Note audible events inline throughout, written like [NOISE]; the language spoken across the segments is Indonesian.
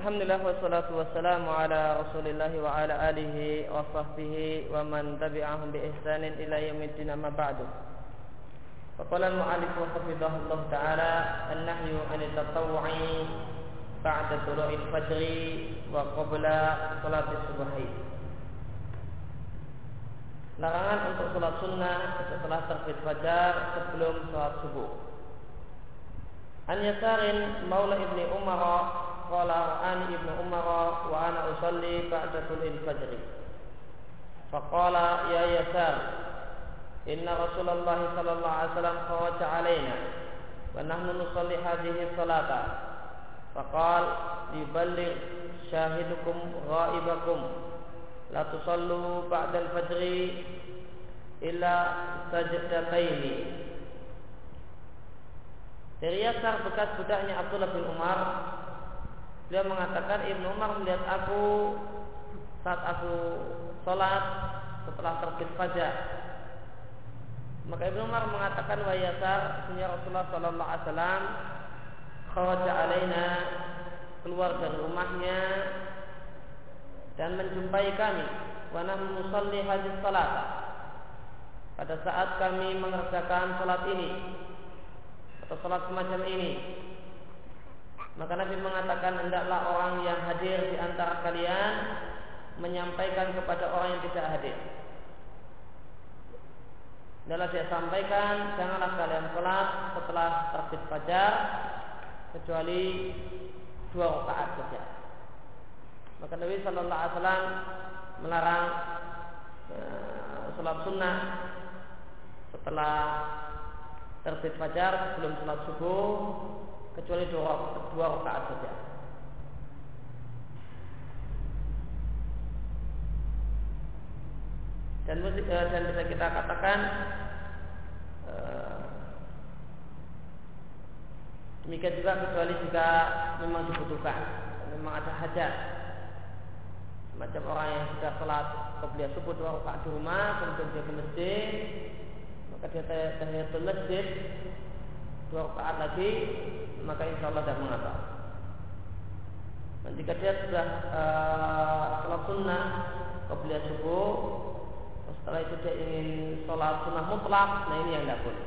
Alhamdulillah wassalatu wassalamu ala Rasulillah wa ala alihi wa sahbihi wa man tabi'ahum bi ihsanin ila yaumiddin amma ba'du. Faqala al-mu'allif hafizahullah ta'ala an-nahyu 'an at-tatawwu'i ba'da tulu'il fajri wa qabla salati subhi. Larangan untuk salat sunnah setelah terbit fajar sebelum salat subuh. An Yasarin Maula Ibni Umar qala ra'ani ibnu umar wa ana usalli ba'da tulil fajr faqala ya yasar inna rasulullah sallallahu alaihi wasallam kharaja alaina wa nahnu nusalli hadhihi salata. Faqal yuballigh syahidukum ghaibakum la tusallu ba'da al-fajr illa sajdataini dari Yasar bekas budaknya Abdullah bin Umar Beliau mengatakan Ibnu Umar melihat aku saat aku sholat setelah terbit fajar. Maka Ibnu Umar mengatakan wa yasar sunnah Rasulullah sallallahu alaihi wasallam kharaja alaina keluar dari rumahnya dan menjumpai kami wa nahnu nusalli hadis salat. Pada saat kami mengerjakan salat ini atau salat semacam ini maka Nabi mengatakan hendaklah orang yang hadir di antara kalian menyampaikan kepada orang yang tidak hadir. Adalah dia sampaikan, janganlah kalian sholat setelah terbit fajar kecuali dua rakaat saja. Maka Nabi Shallallahu Alaihi Wasallam melarang uh, sholat sunnah setelah terbit fajar sebelum sholat subuh kecuali dua, dua rakaat saja. Dan, eh, dan bisa kita katakan eh, demikian juga kecuali jika memang dibutuhkan, memang ada hajat macam orang yang sudah sholat kemudian subuh dua rakaat di rumah kemudian dia ke masjid maka dia tahiyatul masjid dua rakaat lagi maka insya Allah tidak mengapa. Dan jika dia sudah uh, sholat sunnah kemudian subuh, setelah itu dia ingin sholat sunnah mutlak, nah ini yang tidak boleh.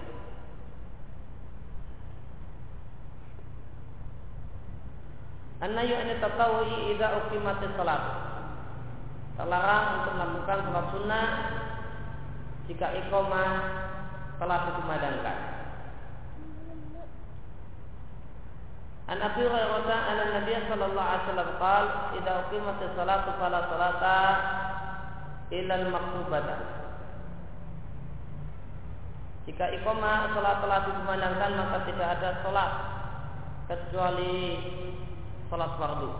An-nayu an tatawwi idza uqimatis salat. Terlarang untuk melakukan sholat sunnah jika iqamah telah dikumandangkan. An Abi Hurairah anna Nabi sallallahu alaihi wasallam qaal idza uqimatis salatu fala salata illa al-maktubata. Jika iqamah salat telah dikumandangkan maka tidak ada salat kecuali salat fardu.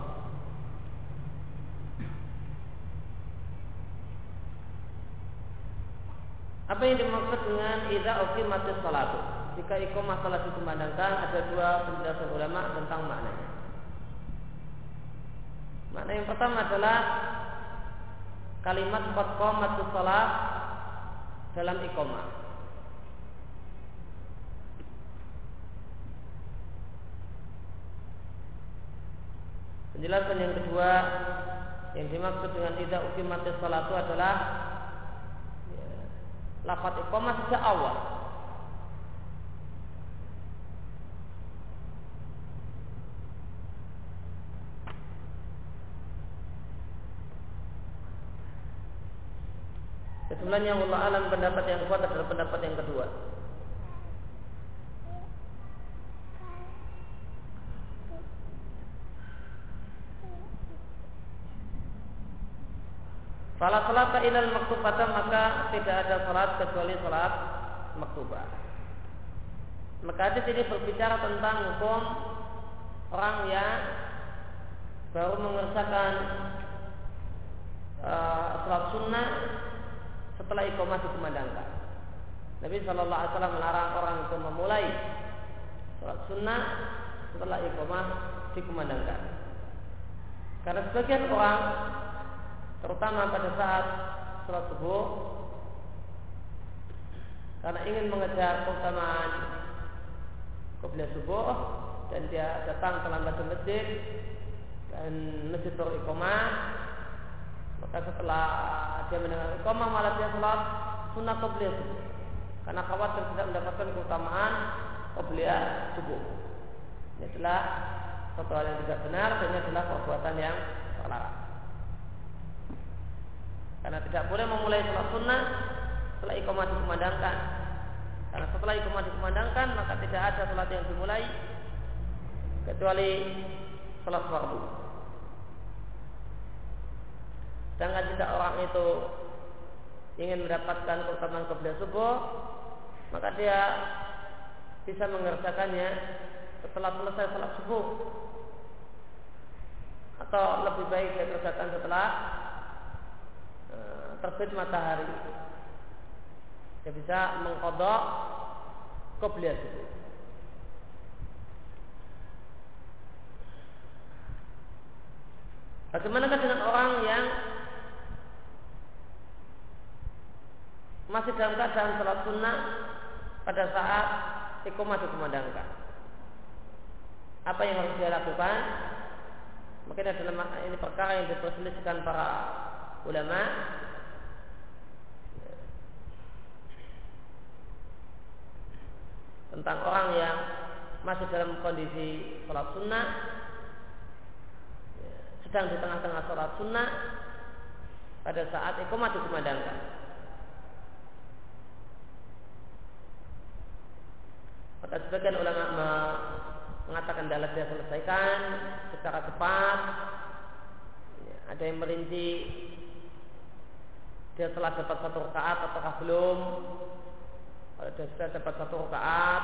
Apa yang dimaksud dengan idza uqimatis salatu? Jika iqamah salat dikumandangkan ada dua penjelasan ulama tentang maknanya. Makna yang pertama adalah kalimat qad qamatus salat dalam iqamah. Penjelasan yang kedua yang dimaksud dengan tidak uqimatis salat itu adalah ya, lafaz iqamah sejak awal Sebenarnya Allah alam pendapat yang kuat adalah pendapat yang kedua. Salat salat ilal maktubata maka tidak ada salat kecuali salat maktubah. Maka hadis ini berbicara tentang hukum orang yang baru mengerjakan uh, salat sunnah setelah iqamah dikumandangkan. Nabi Shallallahu Alaihi Wasallam melarang orang untuk memulai sholat sunnah setelah iqamah dikumandangkan. Karena sebagian orang, terutama pada saat sholat subuh, karena ingin mengejar keutamaan kebelah subuh dan dia datang terlambat ke masjid, dan masjid berikoma maka setelah dia mendengar iqamah malah dia sholat sunnah qobliyah subuh. Karena khawatir tidak mendapatkan keutamaan qobliyah subuh. Ini adalah satu hal yang tidak benar dan ini adalah perbuatan yang terlarang karena tidak boleh memulai sholat sunnah setelah iqamah dikumandangkan. Karena setelah iqamah dikumandangkan maka tidak ada sholat yang dimulai kecuali sholat fardu Sedangkan jika orang itu ingin mendapatkan keutamaan kebelah subuh, maka dia bisa mengerjakannya setelah selesai sholat subuh atau lebih baik dia kerjakan setelah e, terbit matahari. Dia bisa mengkodok kebelah subuh. Bagaimana dengan orang yang masih dalam keadaan sholat sunnah pada saat iqamah dikumandangkan. Apa yang harus dia lakukan? Mungkin adalah ini perkara yang diperselisihkan para ulama. Tentang orang yang masih dalam kondisi sholat sunnah sedang di tengah-tengah sholat sunnah pada saat iqamah dikumandangkan. Maka sebagian ulama mengatakan dalam dia selesaikan secara cepat. Ya, ada yang merinci dia telah dapat satu rakaat ataukah belum. Kalau dia sudah dapat satu rakaat,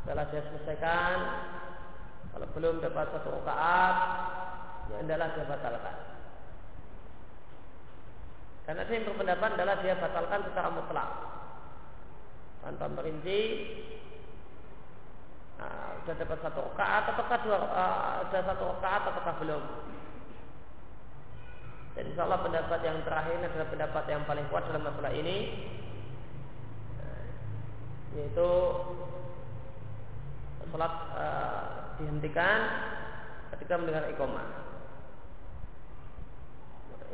setelah dia selesaikan. Kalau belum dapat satu rakaat, ya adalah dia batalkan. Karena dia yang berpendapat adalah dia batalkan secara mutlak tanpa merinci uh, sudah dapat satu rakaat ataukah dua uh, sudah satu rakaat ataukah belum dan insya Allah pendapat yang terakhir adalah pendapat yang paling kuat dalam masalah ini yaitu sholat uh, dihentikan ketika mendengar iqomah.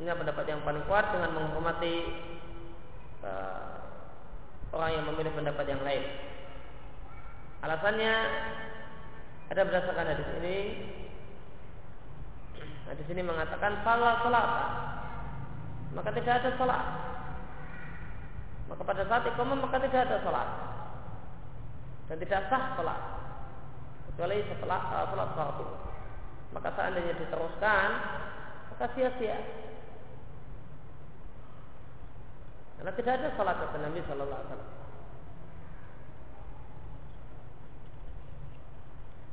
Ini pendapat yang paling kuat dengan menghormati uh, orang yang memilih pendapat yang lain. Alasannya ada berdasarkan hadis ini. Hadis ini mengatakan salat salat maka tidak ada salat. Maka pada saat iqamah maka tidak ada salat dan tidak sah salat kecuali setelah uh, salat fardu. Maka seandainya diteruskan maka sia-sia. Karena tidak ada salat kata Nabi Shallallahu Alaihi Wasallam.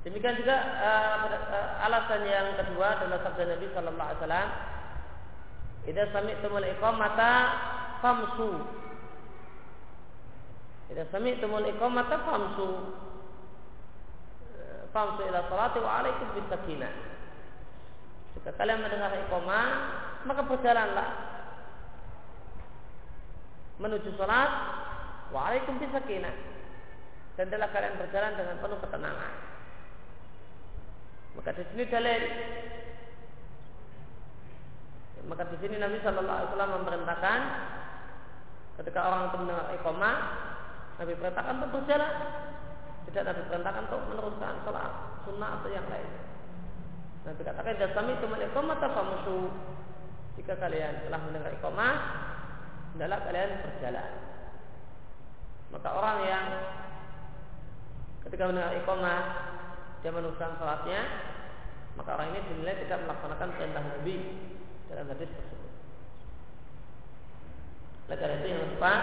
Demikian juga uh, alasan yang kedua adalah sabda Nabi Sallallahu Alaihi Wasallam. Idza sami'tumul iqamata famsu. Idza sami'tumul iqamata famsu. Eh, famsu ila salati wa alaikum bisakinah. Jika kalian mendengar iqamah, maka berjalanlah menuju salat wa alaikum bisakinah. Dan adalah kalian berjalan dengan penuh ketenangan. Maka di sini dalil. Maka di sini Nabi Shallallahu Alaihi memerintahkan ketika orang itu mendengar iqamah, Nabi perintahkan untuk berjalan. Tidak Nabi perintahkan untuk meneruskan sholat sunnah atau yang lain. Nabi katakan jasami itu iqamah tafamusu. Jika kalian telah mendengar iqamah, adalah kalian berjalan. Maka orang yang ketika mendengar iqamah dia meneruskan sholatnya maka orang ini dinilai tidak melaksanakan perintah Nabi dalam hadis tersebut. Oleh karena itu yang tepat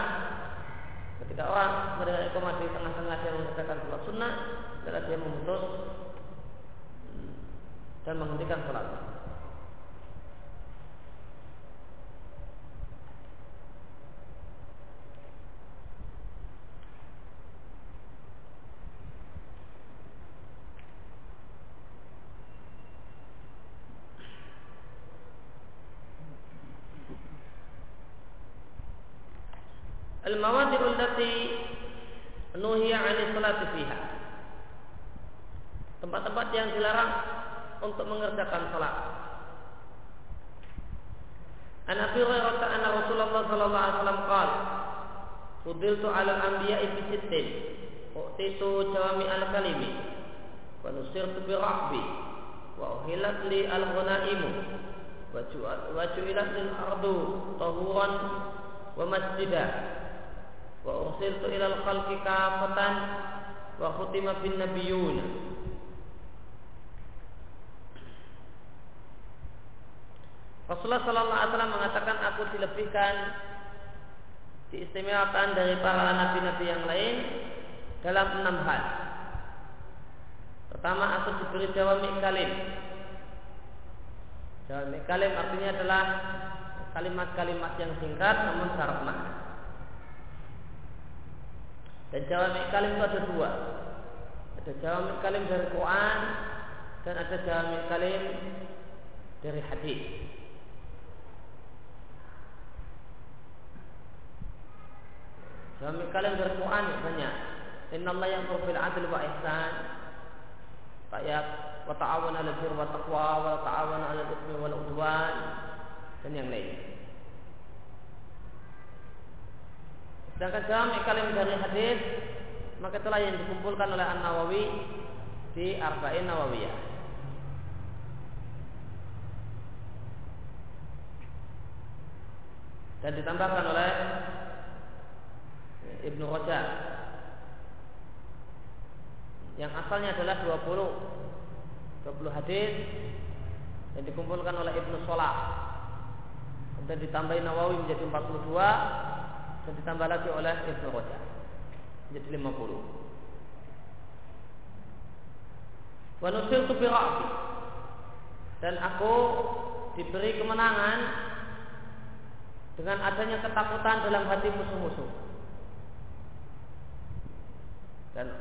ketika orang mendengar iqamah di tengah-tengah dia mengerjakan sholat sunnah adalah dia memutus dan menghentikan sholatnya. Al-mawadi'ul lati nuhiya 'ani salati fiha. Tempat-tempat yang dilarang untuk mengerjakan salat. An Abi Hurairah anna Rasulullah sallallahu alaihi wasallam qala Fudiltu 'ala al-anbiya'i fi sittin U'titu jawami al-kalimi Wa nusirtu bi rahbi Wa uhilat li al-ghanaimu Wa ju'ilat lil ardu tahuran wa masjidah Wa ursiltu ila al-khalqi kafatan Wa khutima bin nabiyuna Rasulullah Sallallahu Alaihi Wasallam mengatakan aku dilebihkan diistimewakan dari para nabi-nabi yang lain dalam enam hal. Pertama aku diberi jawami kalim. Jawami kalim artinya adalah kalimat-kalimat yang singkat namun syarat makna. Dan jawami kalim itu ada dua. Ada jawami kalim dari Quran dan ada jawami kalim dari hadis. Jawami kalim dari Quran banyak. Inna Allah yang bil adil wa ihsan. Ayat wa ta'awan 'alal birri wa taqwa wa ta'awan 'alal itsmi wal udwan dan yang lain. Sedangkan jami kalim dari hadis maka itulah yang dikumpulkan oleh An Nawawi di Arba'in Nawawiyah. Dan ditambahkan oleh Ibnu Rajab yang asalnya adalah 20 20 hadis yang dikumpulkan oleh Ibnu Salah kemudian ditambahin Nawawi menjadi 42 dan ditambah lagi oleh Ibnu Rajab menjadi 50 Wa nusirtu bi dan aku diberi kemenangan dengan adanya ketakutan dalam hati musuh-musuh. Dan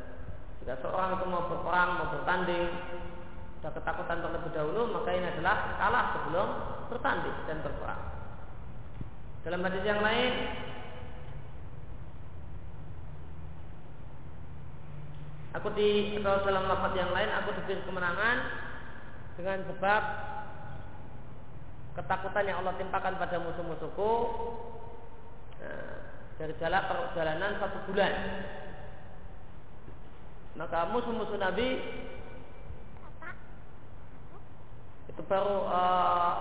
jika seorang itu mau berperang, mau bertanding, sudah ketakutan terlebih dahulu, maka ini adalah kalah sebelum bertanding dan berperang. Dalam hadis yang lain, aku di atau dalam lafaz yang lain, aku diberi kemenangan dengan sebab ketakutan yang Allah timpakan pada musuh-musuhku nah, dari jalan perjalanan satu bulan. Maka musuh-musuh Nabi itu baru uh,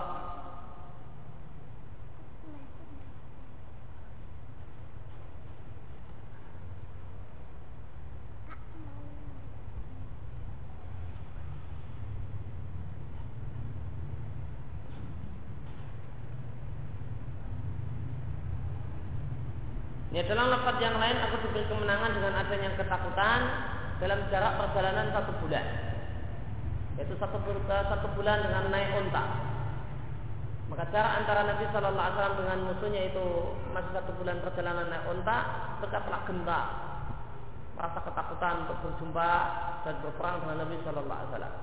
Ini adalah lepas yang lain aku diberi kemenangan dengan adanya ketakutan dalam jarak perjalanan satu bulan. Yaitu satu, satu bulan dengan naik unta maka jarak antara Nabi Shallallahu Alaihi Wasallam dengan musuhnya itu masih satu bulan perjalanan naik unta mereka telah gentar. Merasa ketakutan untuk berjumpa dan berperang dengan Nabi Shallallahu Alaihi Wasallam.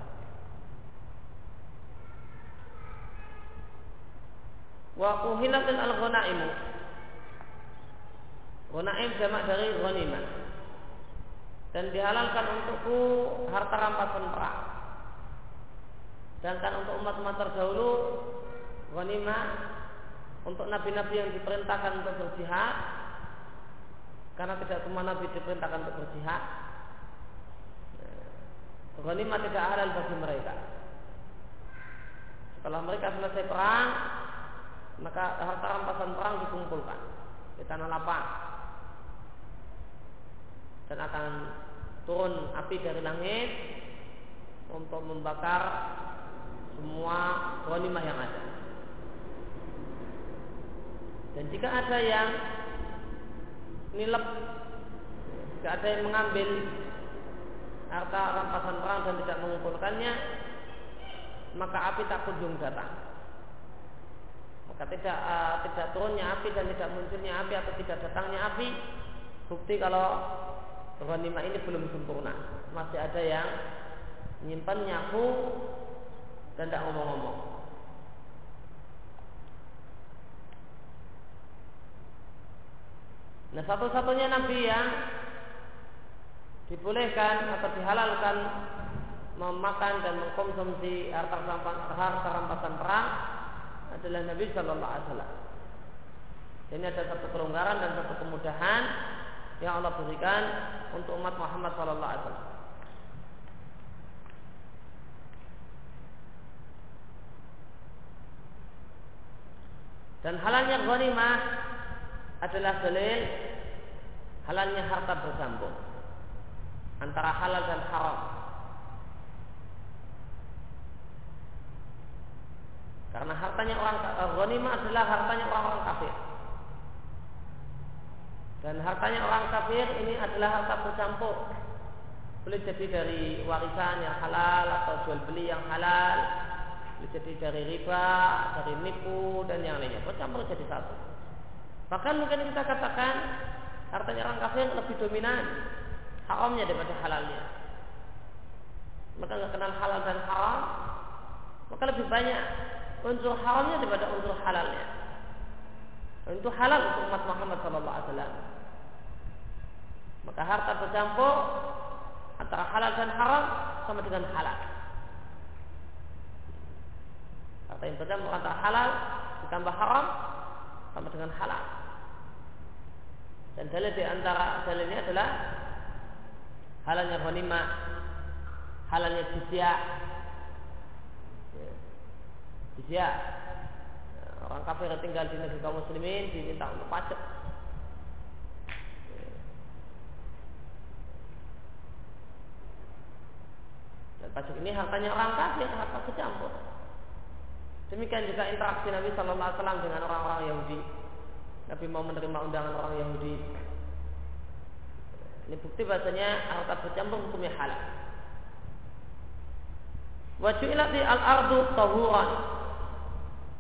Wa uhilatin al Ghanaim jamak dari ghanimah. Dan dihalalkan untukku harta rampasan perang. Sedangkan untuk umat-umat terdahulu wanita untuk nabi-nabi yang diperintahkan untuk berjihad karena tidak semua nabi diperintahkan untuk berjihad Ghanimah tidak halal bagi mereka. Setelah mereka selesai perang Maka harta rampasan perang dikumpulkan Di tanah lapang Dan akan turun api dari langit untuk membakar semua ghanimah yang ada. Dan jika ada yang nilep, jika ada yang mengambil harta rampasan perang dan tidak mengumpulkannya, maka api tak kunjung datang. Maka tidak uh, tidak turunnya api dan tidak munculnya api atau tidak datangnya api, bukti kalau ghanimah ini belum sempurna. Masih ada yang menyimpan nyaku dan tidak ngomong-ngomong. Nah satu-satunya Nabi yang dibolehkan atau dihalalkan memakan dan mengkonsumsi harta rampasan, harta rampasan perang adalah Nabi Shallallahu Alaihi Wasallam. Ini ada satu kelonggaran dan satu kemudahan yang Allah berikan untuk umat Muhammad Shallallahu Alaihi Wasallam. Dan halalnya ghanimah adalah dalil halalnya harta bersambung antara halal dan haram. Karena hartanya orang ghanimah adalah hartanya orang-orang kafir. Dan hartanya orang kafir ini adalah harta bercampur. Boleh jadi dari warisan yang halal atau jual beli yang halal. Boleh jadi dari riba, dari nipu dan yang lainnya. Bercampur jadi satu. Bahkan mungkin kita katakan hartanya orang kafir lebih dominan haramnya daripada halalnya. Maka nggak kenal halal dan haram, maka lebih banyak unsur haramnya daripada unsur halalnya. Itu halal untuk umat Muhammad Sallallahu Alaihi Wasallam. Maka harta bercampur antara halal dan haram sama dengan halal. Harta yang bercampur antara halal ditambah haram sama dengan halal. Dan dalil di antara dalilnya adalah halalnya ghanimah, halalnya jizya. Jizya. Orang kafir tinggal di negeri kaum muslimin diminta untuk pajak Dan pajak ini hartanya orang kafir, harta kecampur. Demikian juga interaksi Nabi Shallallahu Alaihi Wasallam dengan orang-orang Yahudi. Nabi mau menerima undangan orang Yahudi. Ini bukti bahasanya harta bercampur hukumnya halal. Wajulat di al-ardu tahuran.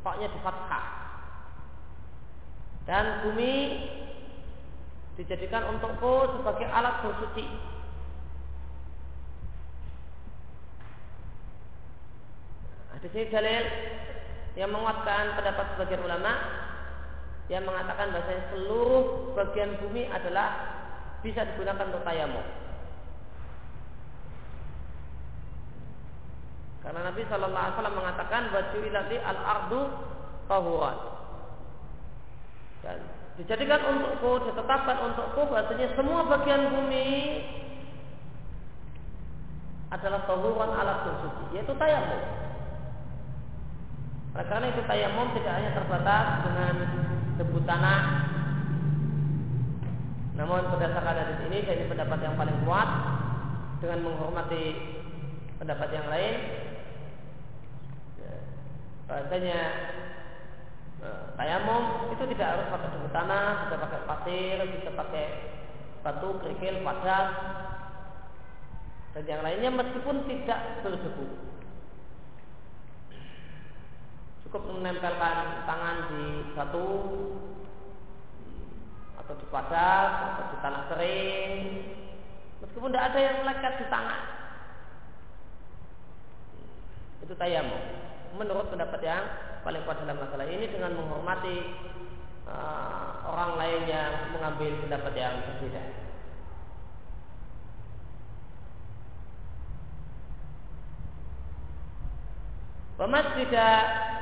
Paknya di fathah. Dan bumi dijadikan untukku sebagai alat bersuci. Di sini dalil yang menguatkan pendapat sebagian ulama yang mengatakan bahwa seluruh bagian bumi adalah bisa digunakan untuk tayamum. Karena Nabi Shallallahu Alaihi Wasallam mengatakan baju ilati al ardu tahuran. Dan dijadikan untukku, ditetapkan untukku bahasanya semua bagian bumi adalah tahuran alat bersuci, yaitu tayamum. Oleh karena itu tayamum tidak hanya terbatas dengan debu tanah. Namun berdasarkan hadis ini ini pendapat yang paling kuat dengan menghormati pendapat yang lain ya, bahasanya e, tayamum itu tidak harus pakai debu tanah, bisa pakai pasir, bisa pakai batu, kerikil, padat dan yang lainnya meskipun tidak berdebu. Cukup menempelkan tangan di batu atau di padat atau di tanah kering. Meskipun tidak ada yang melekat di tangan. Itu tayamum. Menurut pendapat yang paling kuat dalam masalah ini dengan menghormati uh, orang lain yang mengambil pendapat yang berbeda. tidak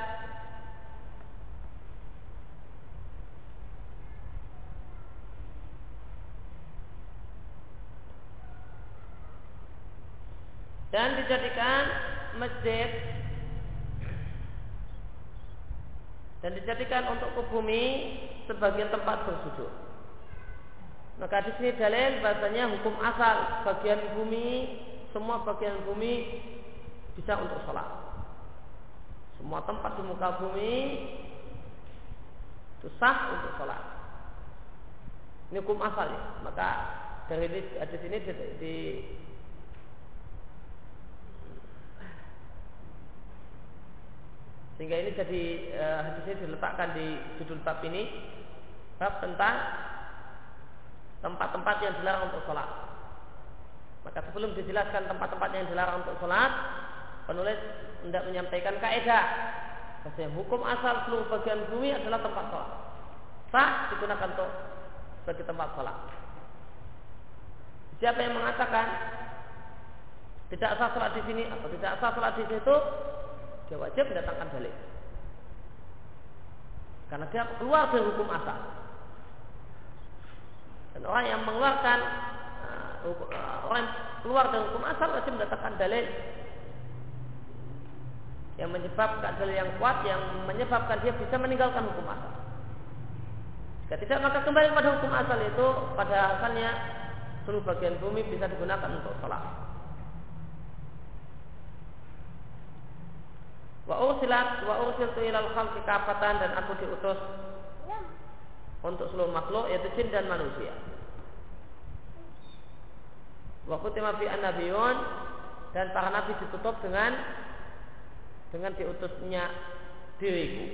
dan dijadikan masjid dan dijadikan untuk ke bumi sebagai tempat bersujud. Maka di sini dalil bahasanya hukum asal bagian bumi semua bagian bumi bisa untuk sholat. Semua tempat di muka bumi itu sah untuk sholat. Ini hukum asalnya. Maka dari di sini di, di Sehingga ini jadi hadis ini diletakkan di judul bab ini bab tentang tempat-tempat yang dilarang untuk sholat. Maka sebelum dijelaskan tempat-tempat yang dilarang untuk sholat, penulis hendak menyampaikan kaidah bahwa hukum asal seluruh bagian bumi adalah tempat sholat. Sah digunakan untuk sebagai tempat sholat. Siapa yang mengatakan tidak sah salat di sini atau tidak sah salat di situ, dia wajib mendatangkan dalil. Karena dia keluar dari hukum asal. Dan orang yang mengeluarkan uh, orang yang keluar dari hukum asal wajib mendatangkan dalil yang menyebabkan dalil yang kuat yang menyebabkan dia bisa meninggalkan hukum asal. Jika tidak maka kembali pada hukum asal itu pada asalnya seluruh bagian bumi bisa digunakan untuk sholat. Wa ursilat wa ursiltu ilal khalqi kafatan dan aku diutus untuk seluruh makhluk yaitu jin dan manusia. Wa kutima fi annabiyun dan para nabi ditutup dengan dengan diutusnya diriku.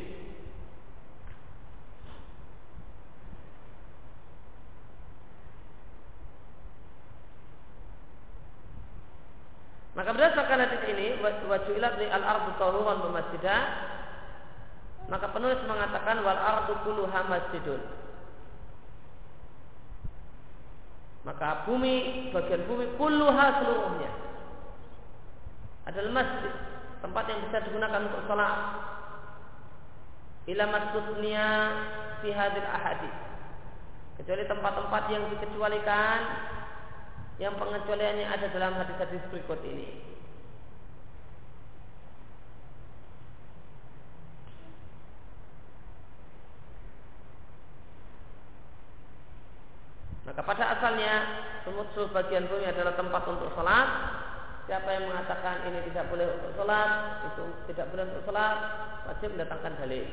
Maka berdasarkan hadis ini wajulat li al ardu masjidah maka penulis mengatakan wal ardu kulluha masjidun. Maka bumi, bagian bumi kulluha seluruhnya adalah masjid, tempat yang bisa digunakan untuk salat. Ila masjidnya fi hadil ahadith. Kecuali tempat-tempat yang dikecualikan yang pengecualiannya ada dalam hadis-hadis berikut ini. Maka pada asalnya semut bagian bumi adalah tempat untuk sholat. Siapa yang mengatakan ini tidak boleh untuk sholat, itu tidak boleh untuk sholat, wajib mendatangkan dalil.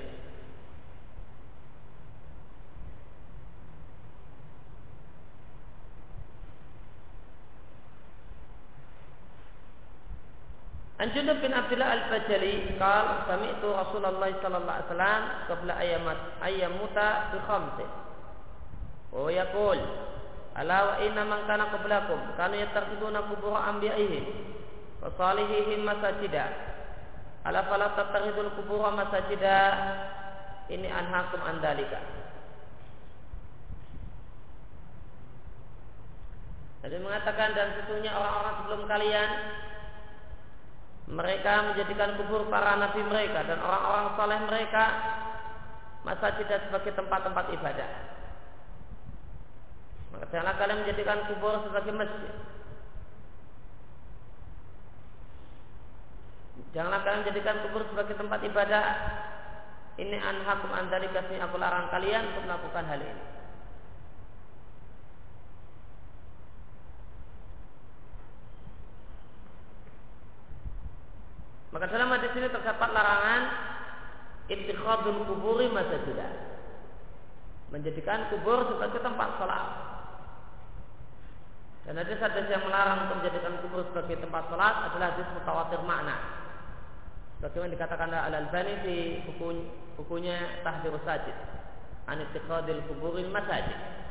An Junub bin Abdullah Al-Bajali qal sami'tu Rasulullah sallallahu alaihi wasallam qabla ayamat ayamuta bi khamsin. Wa yaqul ala wa inna man kana qablakum kanu yattakhiduna qubur anbiya'ihim wa salihihim masajida. Ala fala tattakhidul qubur masajida. Ini anhakum andalika. Jadi mengatakan dan sesungguhnya orang-orang sebelum kalian mereka menjadikan kubur para nabi mereka dan orang-orang saleh mereka masjid sebagai tempat-tempat ibadah. Maka janganlah kalian menjadikan kubur sebagai masjid. Janganlah kalian menjadikan kubur sebagai tempat ibadah. Ini anhakum antari kasih aku larang kalian untuk melakukan hal ini. Maka dalam hadis ini terdapat larangan ittikhadul kuburi tidak Menjadikan kubur sebagai tempat sholat. Dan hadis hadis yang melarang untuk menjadikan kubur sebagai tempat sholat adalah hadis mutawatir makna. Bagaimana dikatakan Al Albani di buku, bukunya Tahdir Sajid. Anitikhadil kuburil masajid.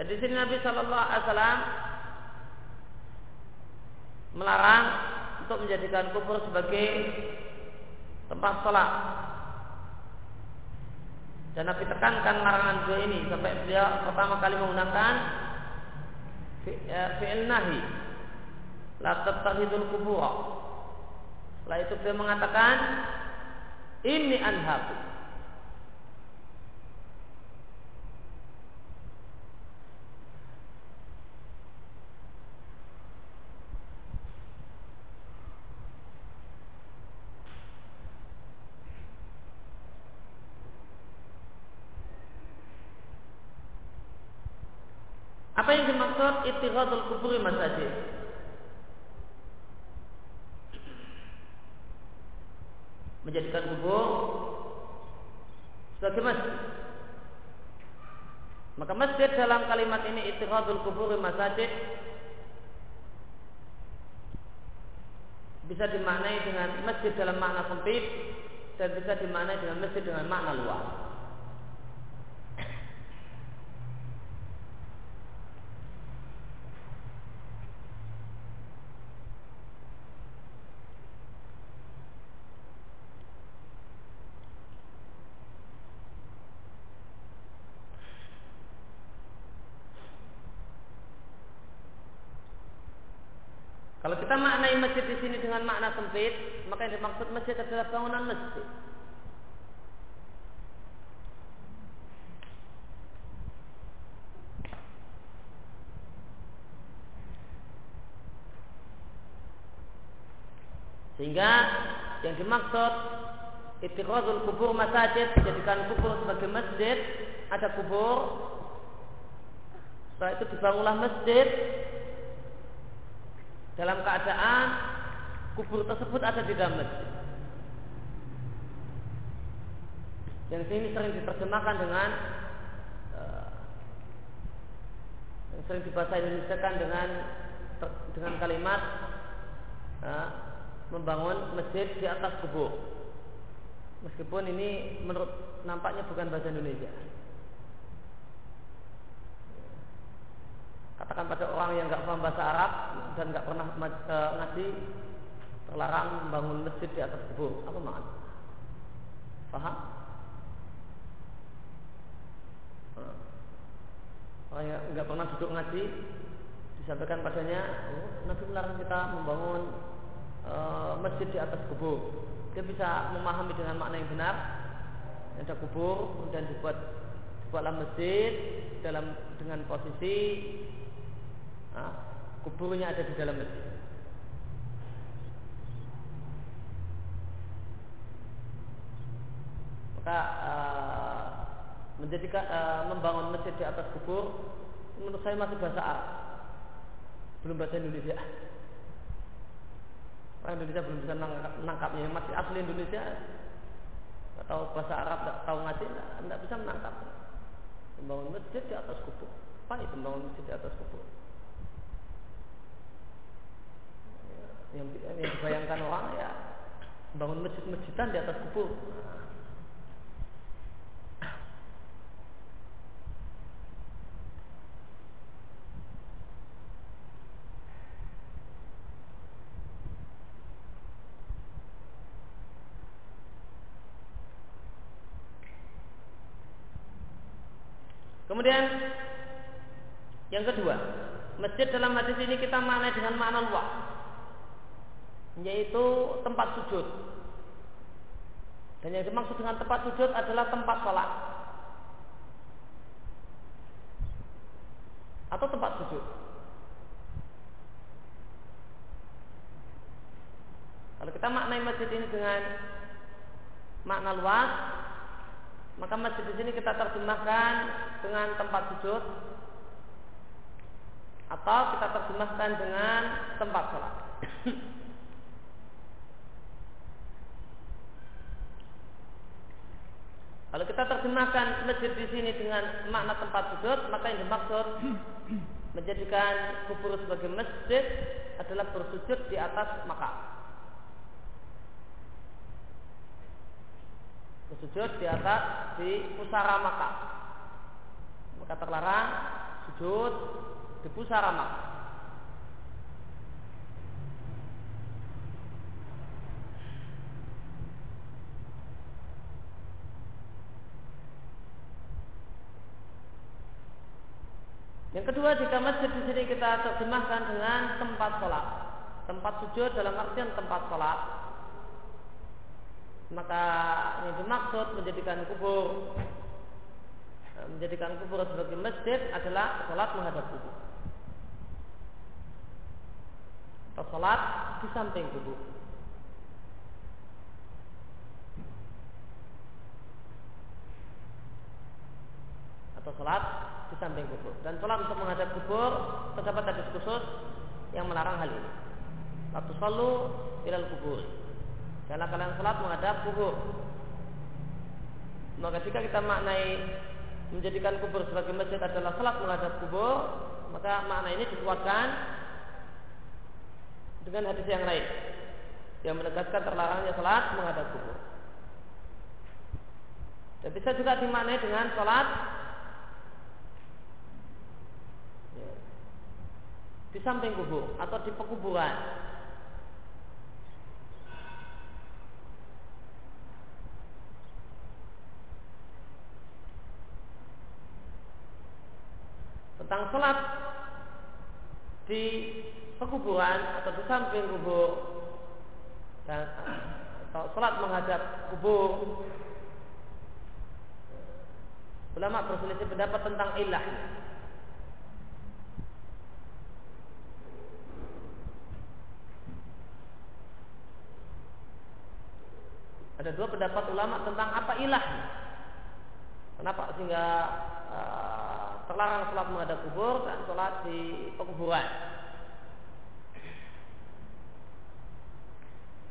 Dan di sini Nabi Shallallahu Alaihi Wasallam melarang untuk menjadikan kubur sebagai tempat sholat. Dan Nabi tekankan larangan dua ini sampai beliau pertama kali menggunakan ya, fi'il nahi la tattakhidul kubur. Setelah itu beliau mengatakan ini anhaku Apa yang dimaksud ittikhadul kuburi masajid? Menjadikan kubur sebagai masjid. Maka masjid dalam kalimat ini ittikhadul kuburi masajid bisa dimaknai dengan masjid dalam makna sempit dan bisa dimaknai dengan masjid dengan makna luas. Kalau kita maknai masjid di sini dengan makna sempit, maka yang dimaksud masjid adalah bangunan masjid. Sehingga yang dimaksud Itiqadul kubur masjid Dijadikan kubur sebagai masjid Ada kubur Setelah itu dibangunlah masjid Dalam keadaan Kubur tersebut ada di dalam masjid Yang ini sering diterjemahkan dengan uh, Yang sering dibaca Indonesia kan dengan Dengan kalimat uh, membangun masjid di atas kubur. Meskipun ini menurut nampaknya bukan bahasa Indonesia. Katakan pada orang yang nggak paham bahasa Arab dan nggak pernah e, ngaji terlarang membangun masjid di atas kubur. Apa makna? Paham? Orang yang nggak pernah duduk ngaji disampaikan padanya, oh, Nabi melarang kita membangun e, masjid di atas kubur. Dia bisa memahami dengan makna yang benar. Ada kubur kemudian dibuat dibuatlah masjid dalam dengan posisi nah, kuburnya ada di dalam masjid. E, menjadikan e, membangun masjid di atas kubur menurut saya masih bahasa Arab belum bahasa Indonesia Orang Indonesia belum bisa menangkapnya. Yang masih asli Indonesia atau bahasa Arab tidak tahu ngaji, tidak bisa menangkap. Membangun masjid di atas kubur. Apa itu membangun masjid di atas kubur? Yang, yang dibayangkan orang ya bangun masjid-masjidan di atas kubur. Kemudian yang kedua, masjid dalam hadis ini kita maknai dengan makna luas, yaitu tempat sujud. Dan yang dimaksud dengan tempat sujud adalah tempat sholat atau tempat sujud. Kalau kita maknai masjid ini dengan makna luas, maka masjid di sini kita terjemahkan dengan tempat sujud atau kita terjemahkan dengan tempat sholat. Kalau kita terjemahkan masjid di sini dengan makna tempat sujud, maka yang dimaksud menjadikan kubur sebagai masjid adalah bersujud di atas makam. Bersujud di atas di pusara makam. Maka terlarang sujud di pusara makam. Yang kedua, jika masjid di sini kita terjemahkan dengan tempat sholat, tempat sujud dalam artian tempat sholat, maka yang dimaksud menjadikan kubur menjadikan kubur sebagai masjid adalah sholat menghadap kubur. Atau sholat di samping kubur. Atau sholat di samping kubur. Dan sholat untuk menghadap kubur terdapat hadis khusus yang melarang hal ini. Waktu selalu ilal kubur karena kalian sholat menghadap kubur. Maka jika kita maknai menjadikan kubur sebagai masjid adalah sholat menghadap kubur, maka makna ini dikuatkan dengan hadis yang lain yang menegaskan terlarangnya sholat menghadap kubur. Dan bisa juga dimaknai dengan sholat di samping kubur atau di pekuburan tentang sholat di pekuburan atau di samping kubur. Dan atau sholat menghadap kubur ulama berselisih pendapat tentang ilahnya Ada dua pendapat ulama tentang apa ilahnya. Kenapa? Sehingga uh, terlarang sholat menghadap kubur dan sholat di pekuburan.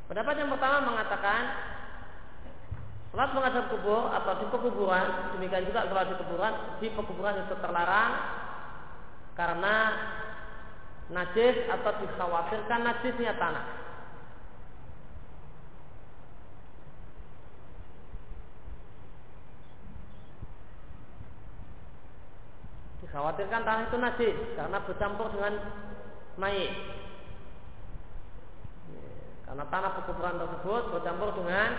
Pendapat yang pertama mengatakan sholat menghadap kubur atau di pekuburan, demikian juga sholat di kuburan, di pekuburan itu terlarang karena najis atau dikhawatirkan najisnya tanah. Dikhawatirkan tanah itu najis karena bercampur dengan mayit. Karena tanah pekuburan tersebut bercampur dengan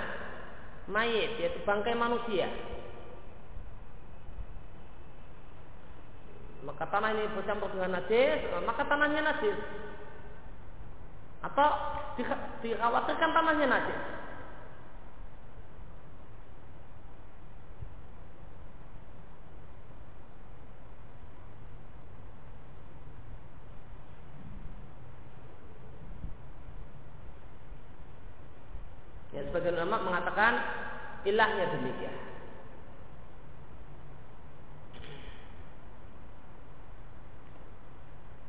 mayit, yaitu bangkai manusia. Maka tanah ini bercampur dengan najis, maka tanahnya najis. Atau dikhawatirkan tanahnya najis. Sebagian ulama mengatakan ilahnya demikian.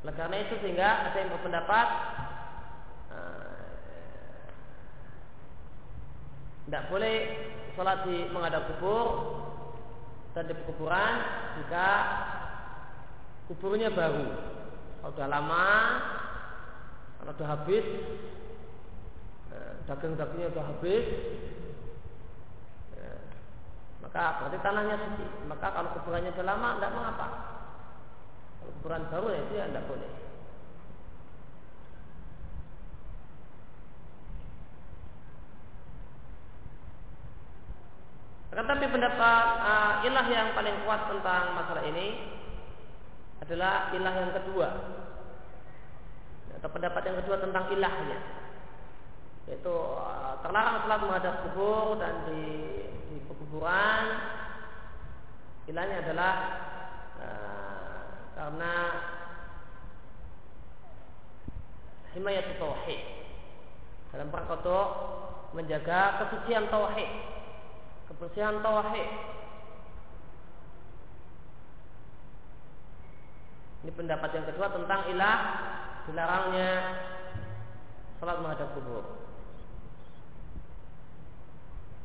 Oleh karena itu sehingga ada yang berpendapat tidak uh, boleh sholat di menghadap kubur dan di kuburan jika kuburnya baru. Kalau sudah lama, kalau sudah habis, daging-dagingnya sudah habis. Ya, maka berarti tanahnya suci maka kalau kuburannya sudah lama tidak mengapa kalau kuburan baru ya itu ya tidak boleh. Tetapi pendapat uh, ilah yang paling kuat tentang masalah ini adalah ilah yang kedua. Atau pendapat yang kedua tentang ilahnya yaitu uh, terlarang sholat menghadap kubur dan di, di pekuburan. Ilahnya adalah uh, karena himayat tauhid. Dalam rangka untuk menjaga kesucian tauhid. Kebersihan tauhid. Ini pendapat yang kedua tentang ilah dilarangnya sholat menghadap kubur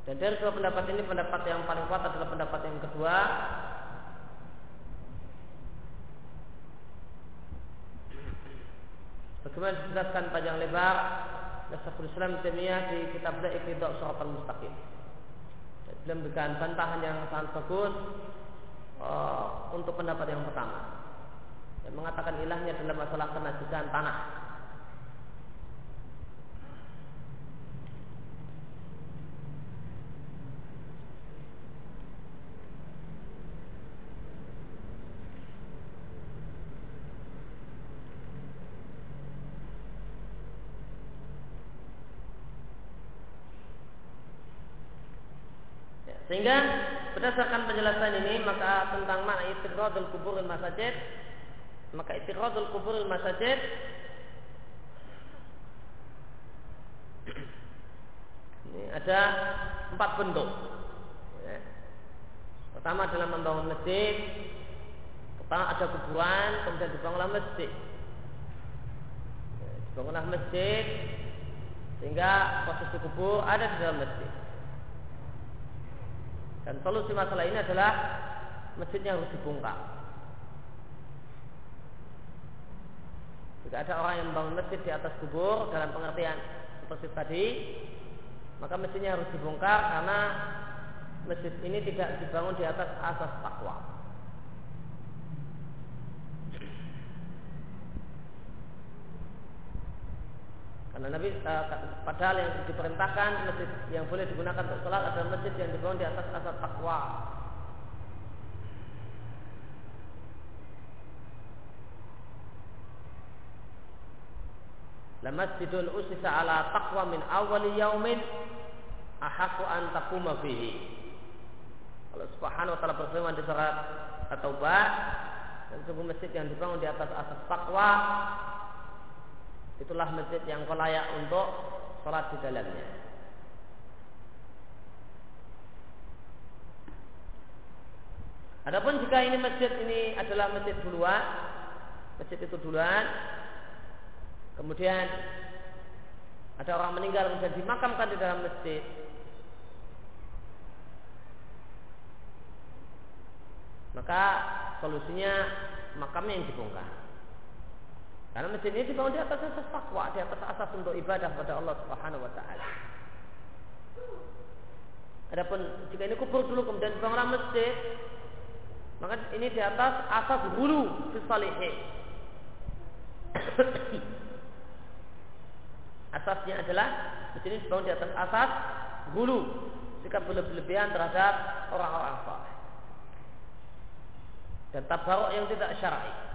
dan dari dua pendapat ini pendapat yang paling kuat adalah pendapat yang kedua. Bagaimana dijelaskan panjang lebar? Nasrul Islam Temiyah di kitab Iqtidak Surat Al-Mustaqim Beliau memberikan bantahan yang sangat bagus uh, Untuk pendapat yang pertama. Yang mengatakan ilahnya dalam masalah kenajisan tanah Sehingga berdasarkan penjelasan ini maka tentang makna istighradul kuburil masajid maka istighradul kuburil masajid ini ada empat bentuk. Ya. Pertama adalah membangun masjid. Pertama ada kuburan, kemudian dibangunlah masjid. Ya, dibangunlah masjid sehingga posisi kubur ada di dalam masjid. Dan solusi masalah ini adalah masjidnya harus dibongkar. Jika ada orang yang membangun masjid di atas kubur dalam pengertian seperti tadi, maka masjidnya harus dibongkar karena masjid ini tidak dibangun di atas asas takwa. Karena Nabi uh, padahal yang diperintahkan masjid yang boleh digunakan untuk sholat adalah masjid yang dibangun di atas asas takwa. La masjidun usisa ala taqwa min awali yaumin ahaku an taquma fihi. Allah Subhanahu wa taala berfirman di surat At-Taubah dan sungguh masjid yang dibangun di atas asas takwa itulah masjid yang layak untuk sholat di dalamnya. Adapun jika ini masjid ini adalah masjid duluan, masjid itu duluan, kemudian ada orang meninggal kemudian dimakamkan di dalam masjid, maka solusinya makamnya yang dibongkar. Karena masjid ini dibangun di atas asas takwa, di atas asas untuk ibadah pada Allah Subhanahu wa taala. Adapun jika ini kubur dulu kemudian dibangunlah masjid, maka ini di atas asas hulu fi Asasnya adalah di sini dibangun di atas asas hulu sikap berlebihan terhadap orang-orang saleh dan tabarok yang tidak syar'i.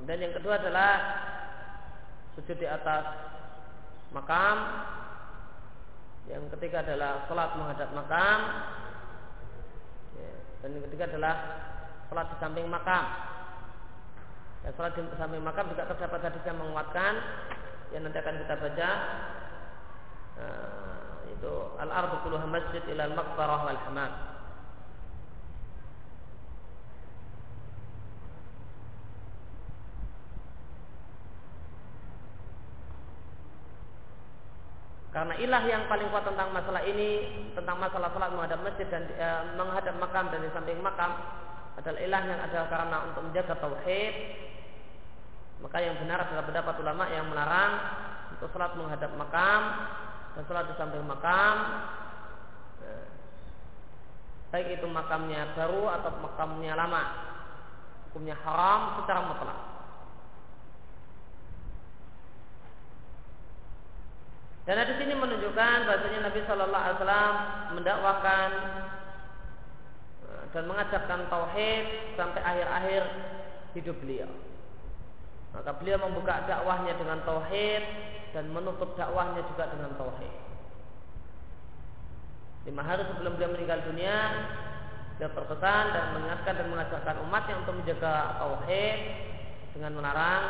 Kemudian yang kedua adalah sujud di atas makam. Yang ketiga adalah sholat menghadap makam. Dan yang ketiga adalah sholat di samping makam. Dan sholat di samping makam juga terdapat hadis yang menguatkan yang nanti akan kita baca. Nah, itu al-ardu kulluha masjid ila al-maqbarah wal hamam. Karena ilah yang paling kuat tentang masalah ini, tentang masalah salat menghadap masjid dan e, menghadap makam dan di samping makam adalah ilah yang ada karena untuk menjaga tauhid. Maka yang benar adalah pendapat ulama yang melarang untuk salat menghadap makam dan salat di samping makam. E, baik itu makamnya baru atau makamnya lama, hukumnya haram secara mutlak. Dan hadis ini menunjukkan bahasanya Nabi Shallallahu Alaihi Wasallam mendakwakan eh, dan mengajarkan tauhid sampai akhir-akhir hidup beliau. Maka beliau membuka dakwahnya dengan tauhid dan menutup dakwahnya juga dengan tauhid. Lima hari sebelum beliau meninggal dunia, beliau berpesan dan mengingatkan dan mengajarkan umatnya untuk menjaga tauhid dengan melarang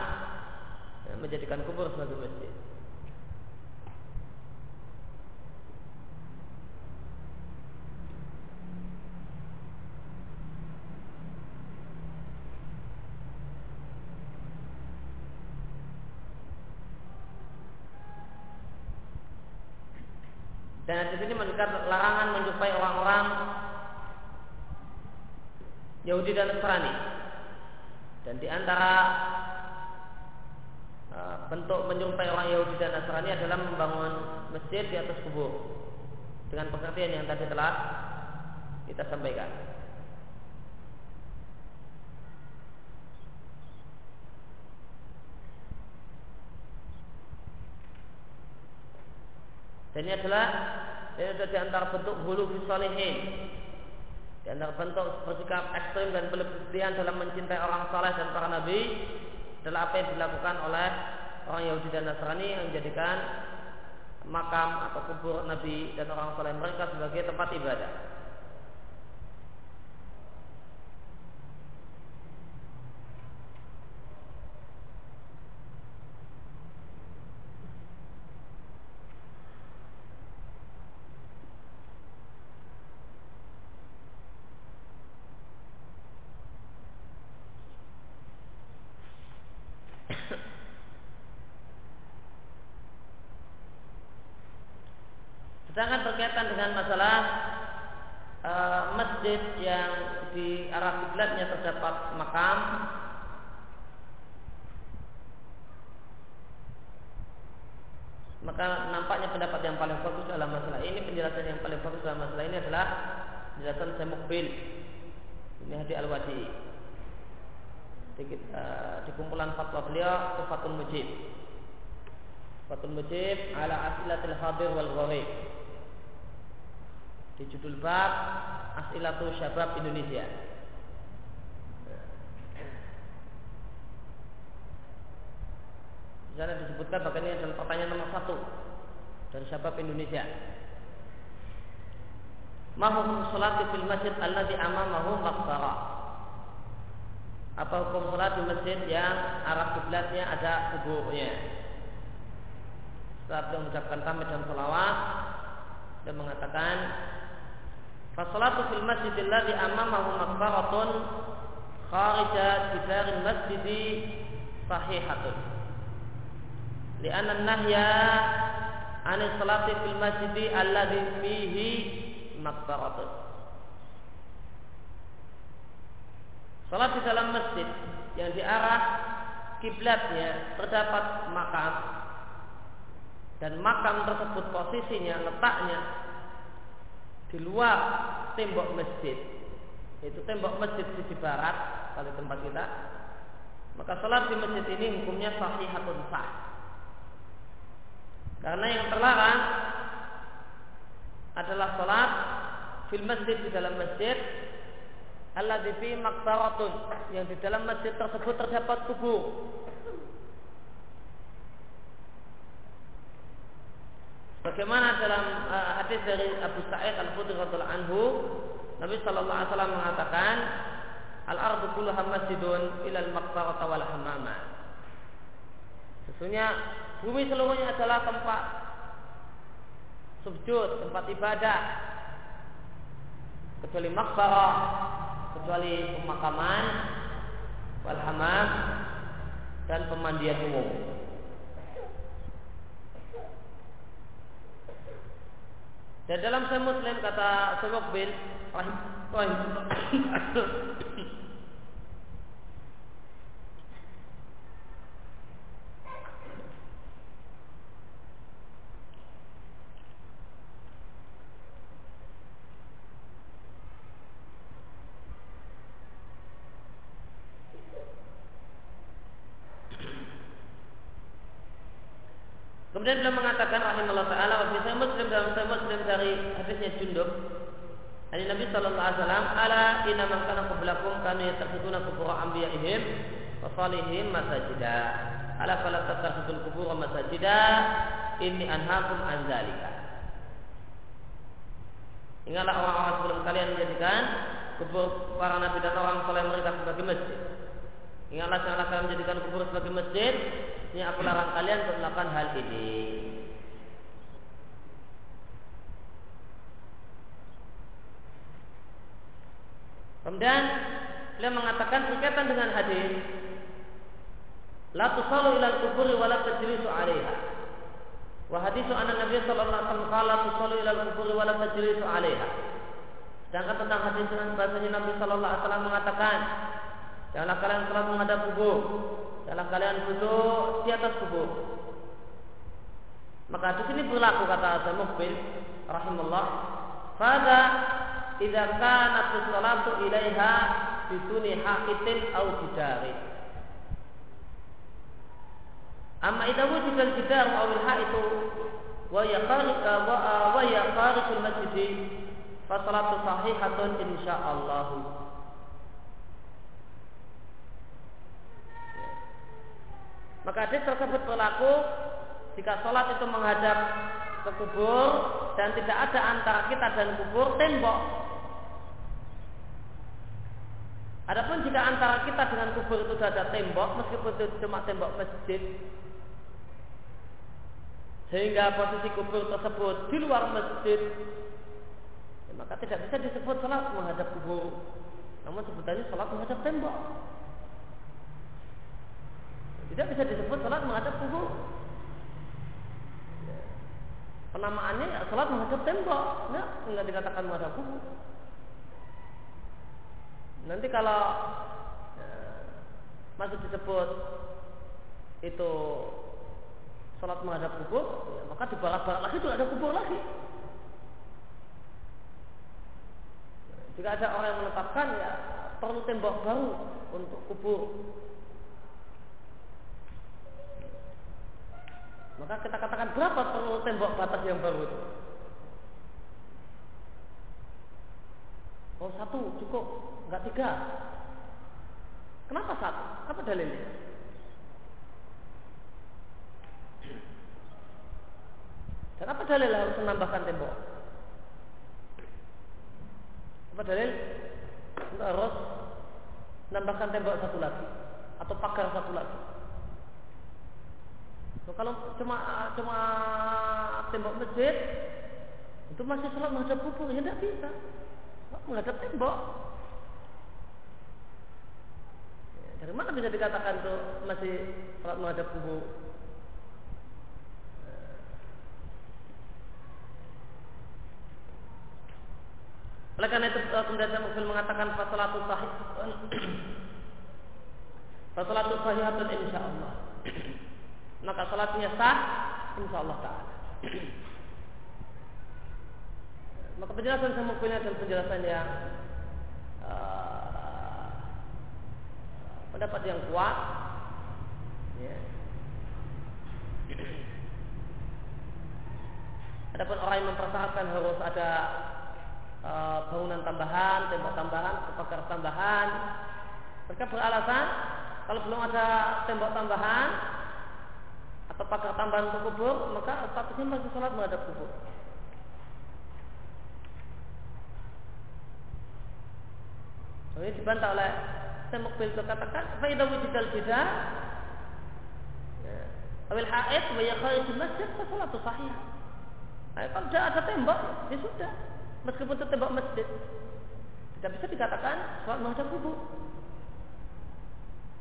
eh, menjadikan kubur sebagai masjid. Dan di sini menunjukkan larangan menjumpai orang-orang Yahudi dan Nasrani. Dan di antara uh, bentuk menjumpai orang Yahudi dan Nasrani adalah membangun masjid di atas kubur dengan pengertian yang tadi telah kita sampaikan. Dan ini adalah ini adalah di antara bentuk hulu fisalihin. Di antara bentuk bersikap ekstrim dan berlebihan dalam mencintai orang saleh dan para nabi adalah apa yang dilakukan oleh orang Yahudi dan Nasrani yang menjadikan makam atau kubur nabi dan orang saleh mereka sebagai tempat ibadah. Sedangkan berkaitan dengan masalah e, masjid yang di arah kiblatnya terdapat makam maka nampaknya pendapat yang paling bagus dalam masalah ini penjelasan yang paling bagus dalam masalah ini adalah penjelasan saya mukbil ini hadi al wadi di, uh, di kumpulan fatwa beliau Fatul Mujib Fatul Mujib ala asilatil hadir wal gharib di judul bab Asilatu Syabab Indonesia. sana disebutkan bahkan ini adalah pertanyaan nomor satu dari sahabat Indonesia. Mahum sholat di masjid di amamahu maksara. Apa hukum sholat di masjid yang arah kiblatnya ada kuburnya? Setelah beliau mengucapkan tamid dan salawat dan mengatakan Fasolatu fil masjidil ladzi amamahu makbaratun kharija jidaril masjidi sahihatun. Lianna nahya an salati fil masjidi alladzi fihi makbaratun. Salat di dalam masjid yang di arah kiblatnya terdapat makam dan makam tersebut posisinya letaknya di luar tembok masjid itu tembok masjid sisi barat kalau tempat kita maka sholat di masjid ini hukumnya sahih atau sah. Karena yang terlarang adalah sholat fil masjid di dalam masjid Allah fi makbaratun yang di dalam masjid tersebut terdapat kubur Bagaimana dalam uh, hadis dari Abu Sa'id Al-Khudri radhiyallahu anhu, Nabi sallallahu alaihi wasallam mengatakan, "Al-ardu kulluha masjidun ila al-maqbarata wal hamama." Sesungguhnya bumi seluruhnya adalah tempat sujud, tempat ibadah. Kecuali makbarah, kecuali pemakaman, wal hamam dan pemandian umum. Dan dalam Sahih Muslim kata Sahih bin Kemudian beliau mengatakan rahimahullah taala wa saya Muslim dalam saya Muslim dari hadisnya Jundub Ani Nabi sallallahu alaihi wasallam ala inna man kana qablakum kanu yattakhiduna qubur anbiya'ihim wa salihim masajida ala fala tattakhidul qubur masajida inni anhaakum an dzalika Ingatlah orang-orang sebelum kalian menjadikan kubur para nabi dan orang soleh mereka sebagai masjid. Ingatlah janganlah kalian menjadikan kubur sebagai masjid ini aku larang kalian untuk melakukan hal ini. Kemudian beliau mengatakan berkaitan dengan hadis La tusallu ila al-kuburi wa la tajlisu 'alaiha. Wa haditsu anna Nabi sallallahu alaihi wasallam qala tusallu ila al-kuburi wa la tajlisu 'alaiha. Sedangkan tentang hadis dengan bahasanya Nabi sallallahu alaihi wasallam mengatakan janganlah kalian salat menghadap kubur dalam kalian duduk di atas kubur. Maka di sini berlaku kata Azam Mukbil rahimullah. Fada idza kanat salatu ilaiha biduni haqitin au jidari. Amma idza wujida al-jidar aw al-ha'itu wa yaqariq wa yaqariq al-masjid fa salatu sahihatun insyaallah. Maka hadis tersebut berlaku jika sholat itu menghadap ke kubur dan tidak ada antara kita dan kubur tembok. Adapun jika antara kita dengan kubur itu sudah ada tembok, meskipun itu cuma tembok masjid, sehingga posisi kubur tersebut di luar masjid, ya maka tidak bisa disebut sholat menghadap kubur. Namun sebutannya sholat menghadap tembok. Tidak bisa disebut salat menghadap kubur. Penamaannya ya, salat menghadap tembok, enggak, enggak dikatakan menghadap kubur. Nanti kalau ya, masih disebut itu salat menghadap kubur, ya, maka di barat-barat lagi itu ada kubur lagi. Jika ada orang yang menetapkan ya perlu tembok baru untuk kubur Maka kita katakan berapa perlu tembok batas yang baru itu? Oh satu cukup, enggak tiga. Kenapa satu? Apa dalilnya? Dan apa dalil harus menambahkan tembok? Apa dalil? Untuk harus menambahkan tembok satu lagi atau pagar satu lagi. So, kalau cuma cuma tembok masjid itu masih sholat menghadap kubur ya tidak bisa menghadap tembok. Ya, dari mana bisa dikatakan itu masih sholat menghadap kubur? Oleh karena itu eh, kemudian saya mengatakan fasalatu sahih [CLEARS THROAT] fasalatu sahihatun insyaallah. [CLEARS THROAT] Maka salatnya sah insyaallah taala. [CLEARS THROAT] Maka penjelasan saya mungkin adalah penjelasan yang uh, pendapat yang kuat. Ya. Adapun orang yang mempersyaratkan harus ada uh, bangunan tambahan, tembok tambahan, pagar tambahan, mereka beralasan kalau belum ada tembok tambahan atau pagar tambahan untuk kubur, maka statusnya masih sholat menghadap kubur. Ini dibantah oleh Tembok Bil katakan, "Faidah wujudal beda, Awil haid wa yakharijul masjid fa salatu sahih. Nah, kalau tidak ada tembok, ya sudah. Meskipun itu tembok masjid, tidak bisa dikatakan sholat menghadap kubur.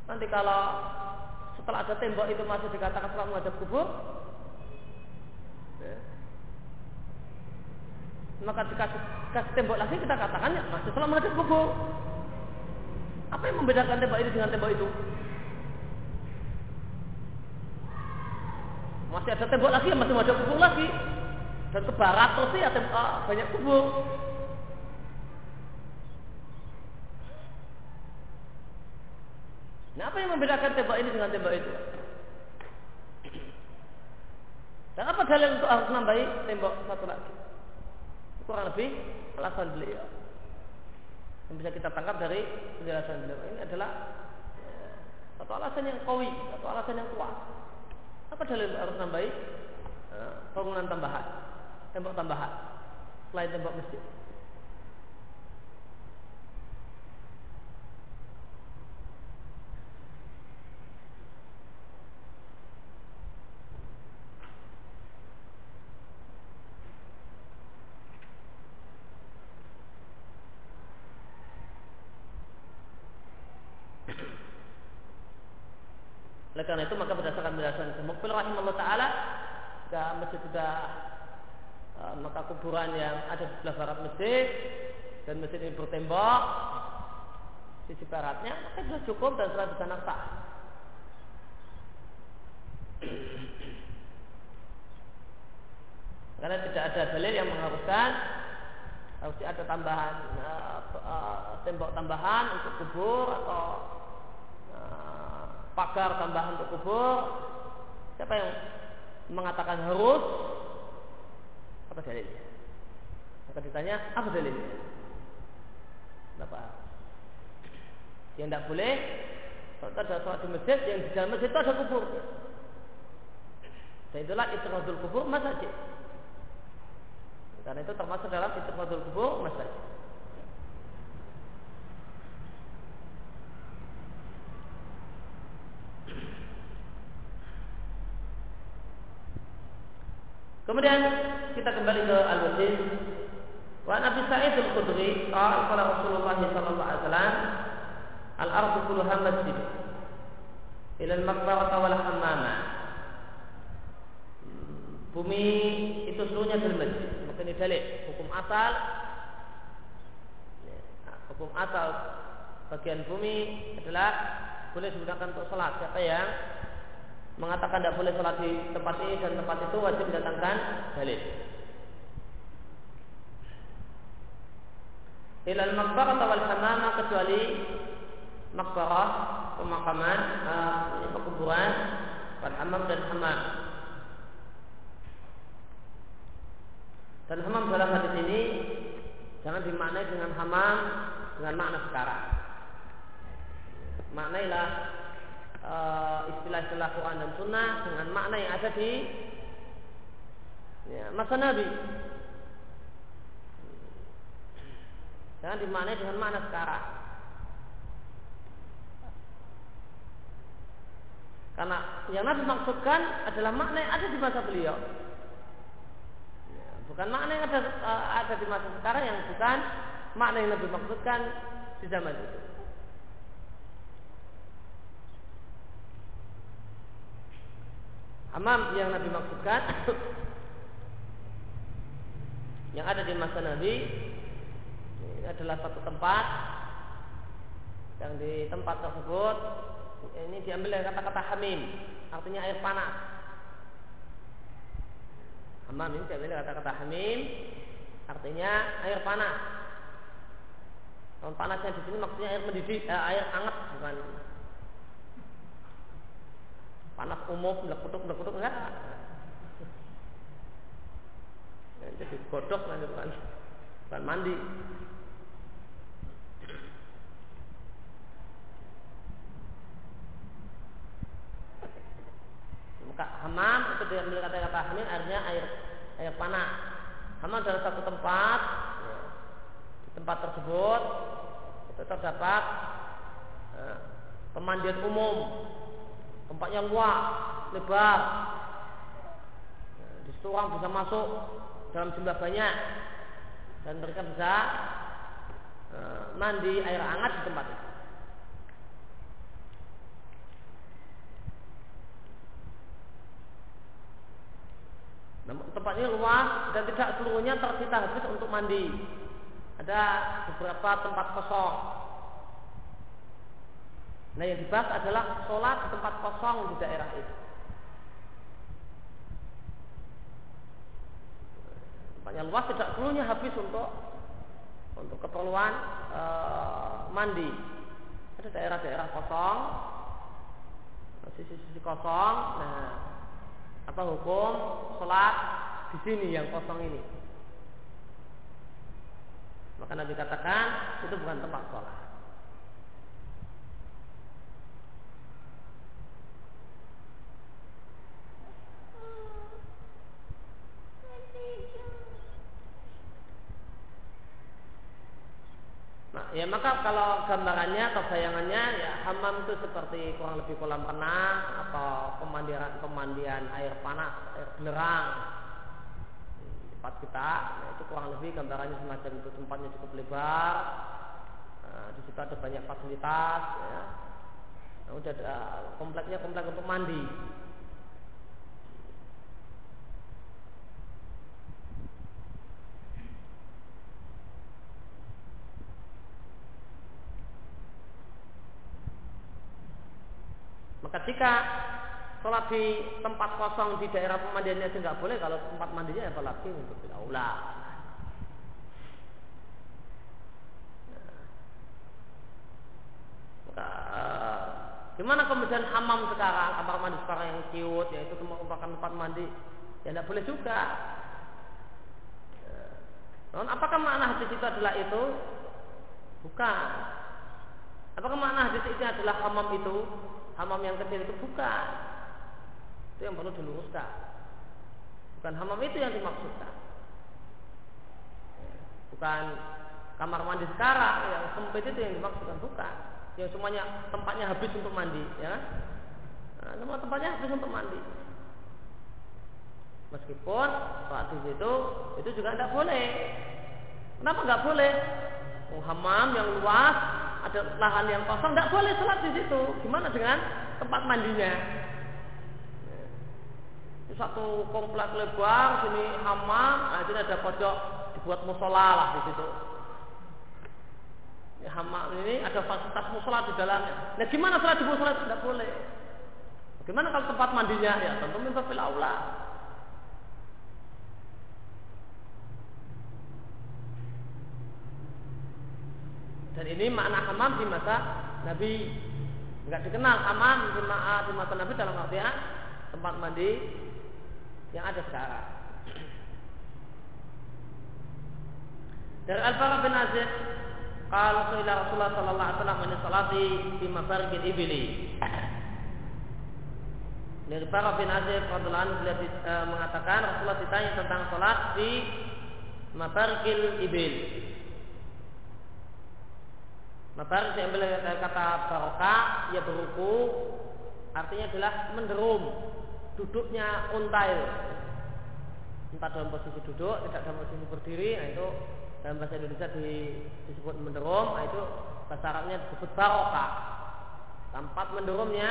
Nanti kalau setelah ada tembok itu masih dikatakan sholat menghadap kubur, ya. maka dikasih kasih tembok lagi kita katakan ya masih sholat menghadap kubur. Apa yang membedakan tembok ini dengan tembok itu? Masih ada tembok lagi, masih ada kubur lagi. Dan ke barat terus ya ah, banyak kubur. Nah, apa yang membedakan tembok ini dengan tembok itu? Dan apa dalil untuk harus nambahi tembok satu lagi? Kurang lebih alasan beliau yang bisa kita tangkap dari penjelasan beliau ini adalah ya, satu alasan yang kawi, satu alasan yang kuat. Apa dalil harus nambahi ya, bangunan tambahan, tembok tambahan selain tembok masjid? Oleh karena itu maka berdasarkan penjelasan Mukbil rahimahullah taala jika masjid sudah uh, maka kuburan yang barat masjid dan masjid ini bertembok sisi baratnya maka sudah cukup dan sudah bisa sah. Karena tidak ada dalil yang mengharuskan harus ada tambahan uh, uh, tembok tambahan untuk kubur atau pagar tambahan untuk kubur. Siapa yang mengatakan harus? Apa dalilnya maka ditanya apa dalilnya? Kenapa yang tidak boleh. Kalau ada sholat di masjid yang di dalam masjid itu ada kubur. Dan itulah itikadul kubur masjid karena itu termasuk dalam itikadul kubur masjid Kemudian kita kembali ke Al-Wajid. Wa Nabi Sa'id Al-Khudri qala qala Rasulullah sallallahu alaihi wasallam al-ardu kulluha masjid ila al-maqbarah wal. Bumi itu seluruhnya adalah masjid. Maka ini dalil hukum asal hukum asal bagian bumi adalah boleh digunakan untuk sholat. Siapa yang mengatakan tidak boleh sholat di tempat ini dan tempat itu wajib mendatangkan dalil. Ilal makbarah atau hamama kecuali makbarah pemakaman uh, pekuburan wal hamam dan hamam. Dan hamam dalam hadis ini jangan dimaknai dengan hamam dengan makna sekarang. Maknailah uh, istilah-istilah Quran dan Sunnah dengan makna yang ada di ya, masa Nabi. Jangan dimaknai dengan makna sekarang. Karena yang Nabi maksudkan adalah makna yang ada di masa beliau. Ya, bukan makna yang ada, uh, ada di masa sekarang yang bukan makna yang Nabi maksudkan di zaman itu. Hamam yang Nabi maksudkan [COUGHS] yang ada di masa Nabi adalah satu tempat yang di tempat tersebut ini diambil dari kata-kata hamim artinya air panas. Hamam ini diambil dari kata-kata hamim artinya air panas. Kalau panasnya di sini maksudnya air mendidih eh, air hangat bukan. Panas umum lekutuk lekutuk enggak? Jadi godok nanti bukan bukan mandi maka hamam itu dia ambil kata-kata hamil airnya air air panas hamam adalah satu tempat di tempat tersebut itu terdapat eh, pemandian umum tempat yang luas, lebar. Nah, di situ orang bisa masuk dalam jumlah banyak dan mereka bisa uh, mandi air hangat di tempat itu. Tempatnya luas dan tidak seluruhnya tersita habis untuk mandi. Ada beberapa tempat kosong Nah yang dibahas adalah sholat di tempat kosong di daerah itu. Tempatnya luas tidak perlunya habis untuk untuk keperluan e, mandi. Ada daerah-daerah kosong, sisi-sisi kosong. Nah, apa hukum sholat di sini yang kosong ini? Maka Nabi katakan itu bukan tempat sholat. Ya maka kalau gambarannya atau bayangannya ya hamam itu seperti kurang lebih kolam renang atau pemandian pemandian air panas air belerang. Tempat kita ya, itu kurang lebih gambarannya semacam itu. Tempatnya cukup lebar. Nah, di situ ada banyak fasilitas ya. Nah, udah ada kompleknya komplek untuk mandi Maka jika sholat di tempat kosong di daerah pemandiannya itu nggak boleh, kalau tempat mandinya apalagi untuk aula. Gimana kemudian hamam sekarang, kamar mandi sekarang yang ciut, yaitu merupakan tempat mandi, ya tidak boleh juga. Namun apakah makna hadis itu adalah itu? Bukan. Apakah makna hadis itu adalah hamam itu? Hamam yang kecil itu bukan. Itu yang perlu diluruskan. Bukan hamam itu yang dimaksudkan. Bukan kamar mandi sekarang yang sempit itu yang dimaksudkan bukan. Yang semuanya tempatnya habis untuk mandi, ya. Nah, semua tempatnya habis untuk mandi. Meskipun saat di situ itu juga tidak boleh. Kenapa nggak boleh? Hamam yang luas ada lahan yang kosong, tidak boleh sholat di situ. Gimana dengan tempat mandinya? Satu komplek lebar, sini hamam, nah sini ada pojok dibuat musola lah di situ. Ya, hamam ini ada fasilitas musola di dalamnya. Nah gimana sholat di musola? Tidak boleh. Gimana kalau tempat mandinya? Ya tentu minta aula. Dan ini makna hamam di masa Nabi nggak dikenal hamam di, di masa Nabi dalam artian tempat mandi yang ada sekarang. [CLEARS THROAT] Dari Al-Bara bin Azib kalau Rasulullah Rasulullah Sallallahu Alaihi Wasallam ini di mafarqil ibili. dari para bin radhiallahu anhu beliau e, mengatakan Rasulullah ditanya tentang sholat di mabarkil ibil. Mabarik diambil dari kata barokah, ya beruku, artinya adalah menderum duduknya unta itu. Entah dalam posisi duduk, tidak dalam posisi berdiri, nah itu dalam bahasa Indonesia di, disebut menderum, nah itu bahasa Arabnya disebut barokah. Tempat menderumnya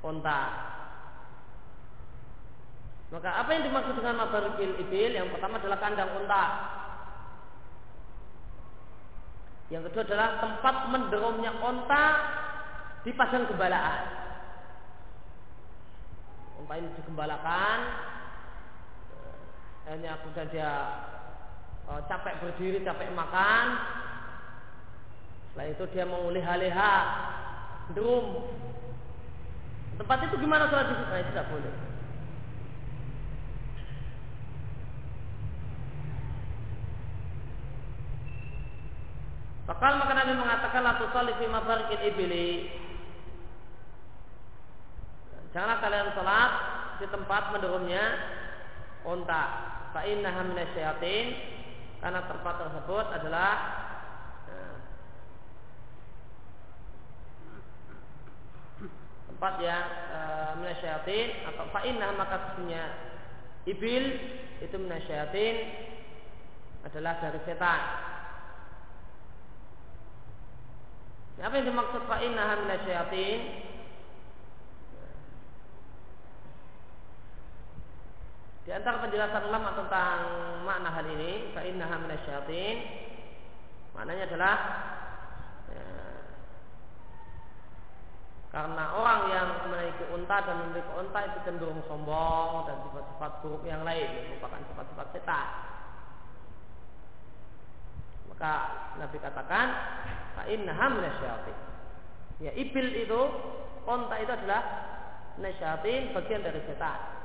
unta. Maka apa yang dimaksud dengan mabarikil ibil? Yang pertama adalah kandang unta. Yang kedua adalah tempat menderumnya unta di padang gembalaan. Unta ini digembalakan, hanya kemudian dia oh, capek berdiri, capek makan. Setelah itu dia mau leha-leha, derum, Tempat itu gimana sholat di situ? Nah, itu tidak boleh. Fakal maka Nabi mengatakan la tusalli fi mabarikil ibili. Janganlah kalian sholat di tempat mendurumnya unta. Fa innaha minasyayatin karena tempat tersebut adalah tempat yang e, atau fa'inah maka sesungguhnya ibil itu minasyayatin adalah dari setan. Nah, apa yang dimaksud fa'inah minasyayatin? Di antara penjelasan ulama tentang makna hal ini, fa'inah minasyayatin maknanya adalah Karena orang yang memiliki unta dan memiliki unta itu cenderung sombong dan sifat-sifat buruk yang lain merupakan sifat-sifat setan. Maka Nabi katakan, "Innaha minasyayatin." Ya, ibil itu, unta itu adalah nasyatin bagian dari setan.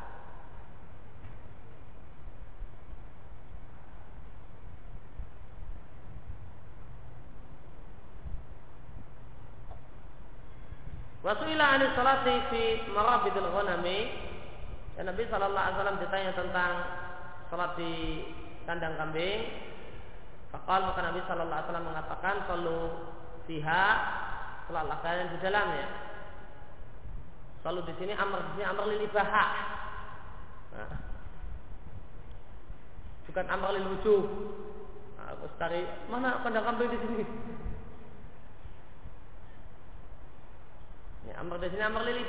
Wasuila anis salati fi marabidil ghanami. Dan Nabi Shallallahu Alaihi Wasallam ditanya tentang salat di kandang kambing. Fakal maka Nabi Shallallahu Alaihi Wasallam mengatakan selalu fiha salatlah kalian di dalamnya. Selalu di sini amr di sini amr lili. Nah, bukan amr lil wujud. Nah, aku cari mana kandang kambing di sini. Ya, amr di sini amr lil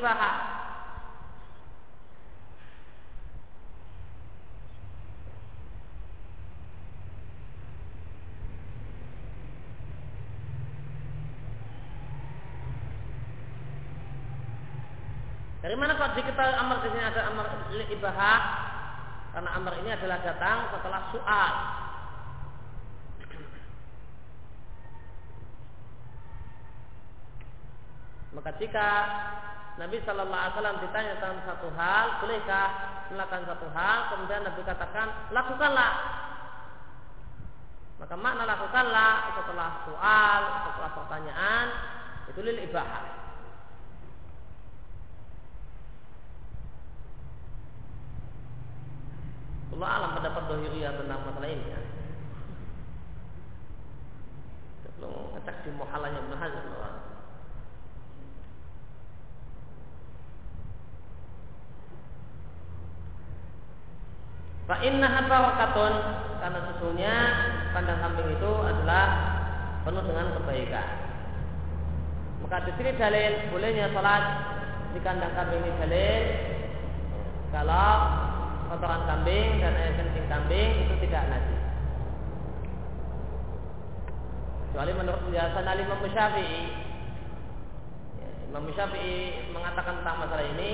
diketahui amr di sini ada amr lil ibaha? Karena amr ini adalah datang setelah soal. Maka jika Nabi Shallallahu Alaihi Wasallam ditanya tentang satu hal, bolehkah melakukan satu hal? Kemudian Nabi katakan, lakukanlah. Maka makna lakukanlah setelah soal, setelah pertanyaan, itu lil ibahah. Allah alam pendapat dohiriyah tentang masalah ini ya. Belum ngecek di muhalanya Ibn Hazm Fa innaha karena sesungguhnya kandang kambing itu adalah penuh dengan kebaikan. Maka di sini dalil bolehnya sholat di kandang kambing ini dalil kalau kotoran kambing dan air kencing kambing itu tidak najis. Kecuali menurut penjelasan Ali Imam Syafi'i. Ya, Imam Syafi'i mengatakan tentang masalah ini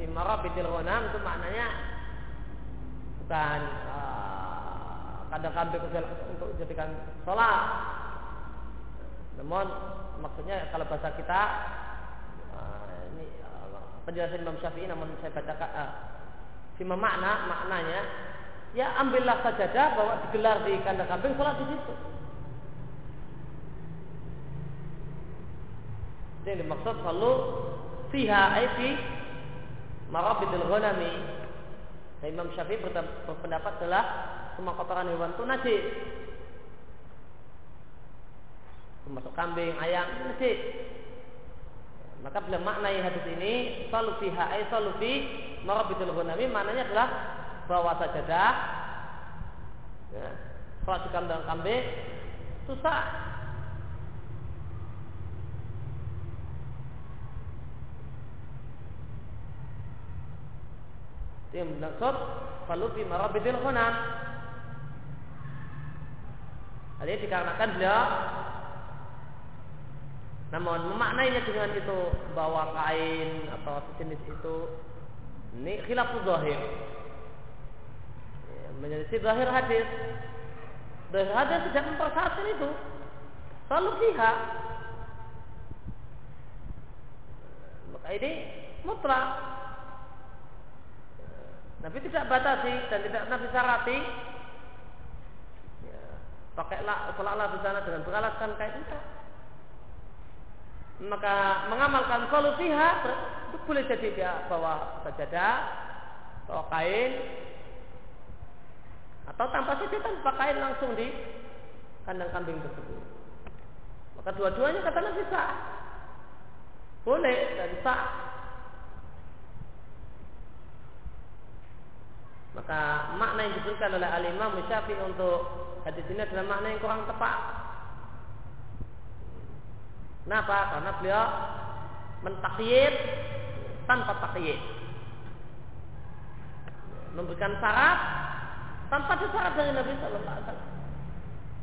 di ya, marabitil ghanam itu maknanya bukan uh, kandang kambing untuk dijadikan sholat. Namun maksudnya kalau bahasa kita uh, ini penjelasan Imam Syafi'i namun saya uh, Fima makna maknanya ya ambillah sajadah bahwa digelar di kandang kambing sholat di situ. Itu yang dimaksud selalu fiha ay fi marabidil ghanami. Imam Syafi'i berpendapat adalah semua kotoran hewan itu najis. Termasuk kambing, ayam, najis. Maka bila maknai hadis ini selalu fiha ay selalu fi marabidil ghanami maknanya adalah bahwa sajadah ya, sholat di kandang kambing susah yang bermaksud falufi marabidil khunam. Hal ini dikarenakan beliau namun memaknainya dengan itu bawa kain atau sejenis itu ini khilaf zahir. Ya, menjadi zahir hadis. Zahir hadis tidak mempersatukan itu. Selalu pihak. Maka ini mutlak Nabi tidak batasi dan tidak Nabi syarati. Ya, pakailah sholatlah di sana dengan beralaskan kain itu. Maka mengamalkan solusiha itu boleh jadi dia bawa sajadah, bawa kain, atau tanpa saja tanpa kain langsung di kandang kambing tersebut. Maka dua-duanya kata Nabi sah. Boleh dan sah Maka makna yang diberikan oleh Al-Imam Syafi'i untuk hadis ini adalah makna yang kurang tepat. Kenapa? Karena beliau mentakyid tanpa takyid. Memberikan syarat tanpa syarat dari Nabi Sallallahu Alaihi Wasallam.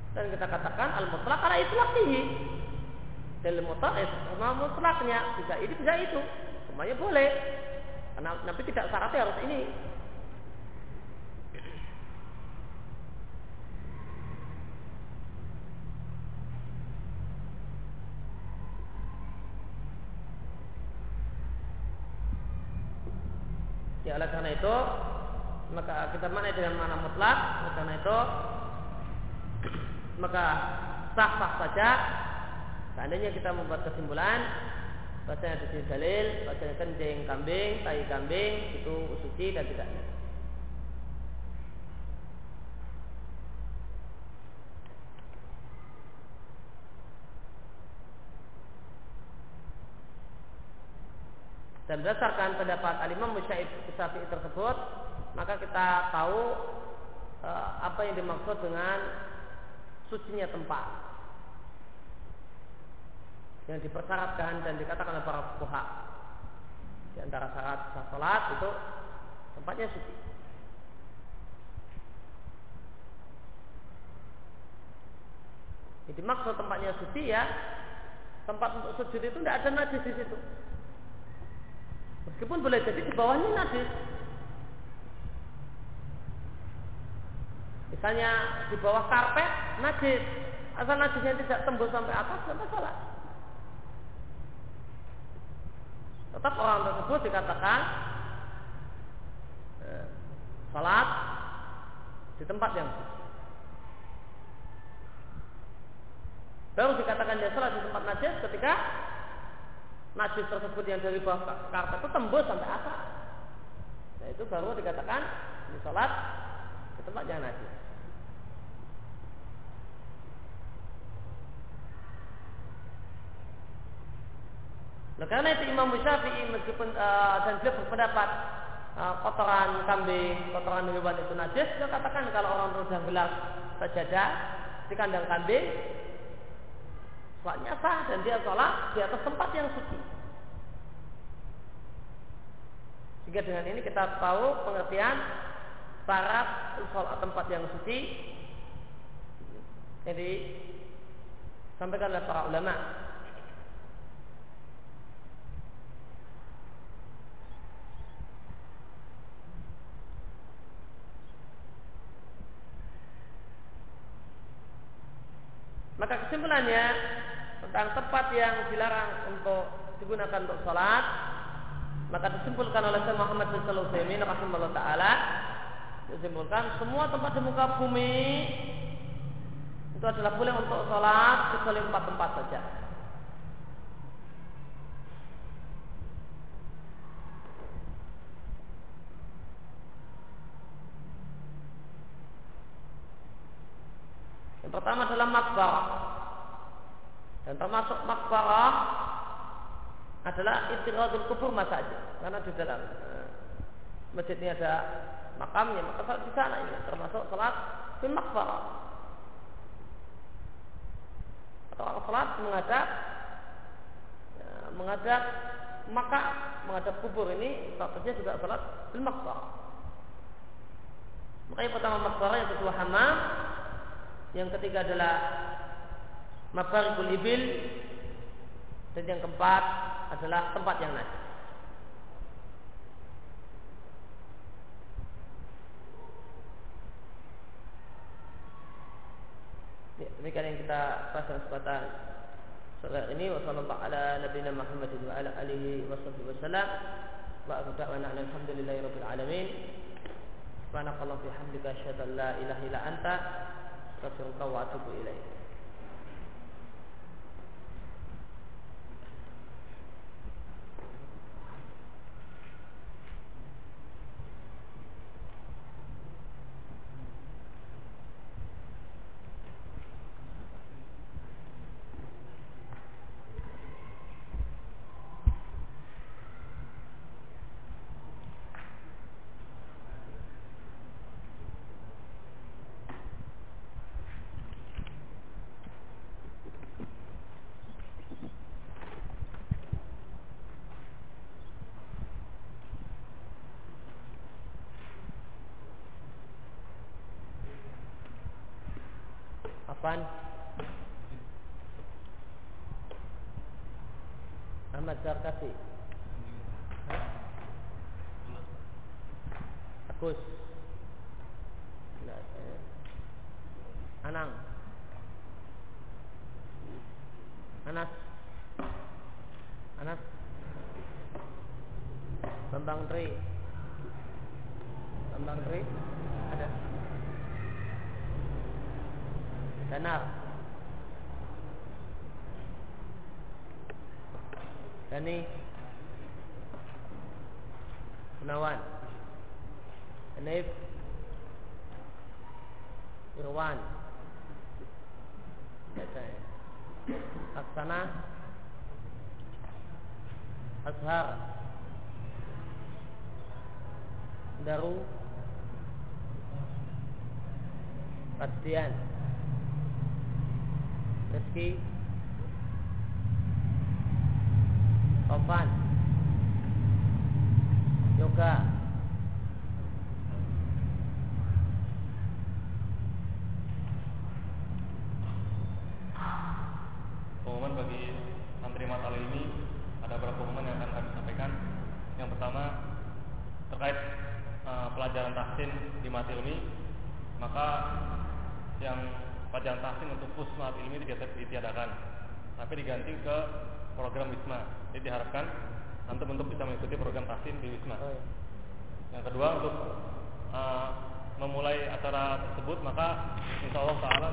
Dan kita katakan al-mutlak karena itu itihi. Dalam mutlak itu sama mutlaknya bisa ini bisa itu. Semuanya boleh. Karena Nabi tidak syaratnya harus ini. Ya oleh karena itu maka kita mana dengan mana mutlak. Oleh karena itu maka sah-sah saja. Seandainya kita membuat kesimpulan bahasanya di sini dalil bahasanya kencing kambing tai kambing itu suci dan tidak Dan berdasarkan pendapat Alimah Syafi'i tersebut, maka kita tahu e, apa yang dimaksud dengan sucinya tempat yang dipersyaratkan dan dikatakan oleh para fuqaha. Di antara syarat sah salat itu tempatnya suci. Jadi maksud tempatnya suci ya tempat untuk sujud itu tidak ada najis di situ. Meskipun boleh jadi di bawahnya najis. Misalnya di bawah karpet najis, asal najisnya tidak tembus sampai atas tidak masalah. Tetap orang tersebut dikatakan eh, salat di tempat yang suci. Baru dikatakan dia salat di tempat najis ketika najis tersebut yang dari bawah karpet itu tembus sampai atas. Nah itu baru dikatakan di sholat di tempat yang najis. Nah, karena itu Imam Syafi'i meskipun uh, dan beliau berpendapat uh, kotoran kambing, kotoran hewan itu najis, dia katakan kalau orang sudah gelar sajadah di kandang kambing, Sholatnya sah dan dia sholat di atas tempat yang suci. Sehingga dengan ini kita tahu pengertian syarat sholat tempat yang suci. Jadi sampaikan oleh para ulama. Maka kesimpulannya tentang tempat yang dilarang untuk digunakan untuk sholat maka disimpulkan oleh Syekh Muhammad bin Shalih Utsaimin rahimahullah taala disimpulkan semua tempat di muka bumi itu adalah boleh untuk sholat kecuali empat tempat saja. Yang pertama adalah makbah dan termasuk makbarah adalah istiradul kubur saja. Karena di dalam uh, masjid ini ada makamnya, maka salat di sana ini termasuk salat di makbarah. Atau orang salat menghadap ya, menghadap maka menghadap kubur ini statusnya juga salat di makbarah. Maka yang pertama makbarah, yang kedua hamam, yang ketiga adalah mabarikul ibil. Dan yang keempat adalah tempat yang najis. Ya, demikian yang kita bahas dalam kesempatan sore ini ala nabiyina Muhammad wa ala alihi wasallam wa alhamdulillahi rabbil alamin. Subhanakallah bihamdika asyhadu an la ilaha illa anta. Astaghfiruka wa atubu ilaik Afan Ahmad Zarkasi Agus pelajaran tahsin untuk pusmat ilmi ditiadakan. Tapi diganti ke program Wisma. Jadi diharapkan nanti untuk bisa mengikuti program tahsin di Wisma. Oh, iya. yang kedua untuk uh, memulai acara tersebut maka insya Allah taala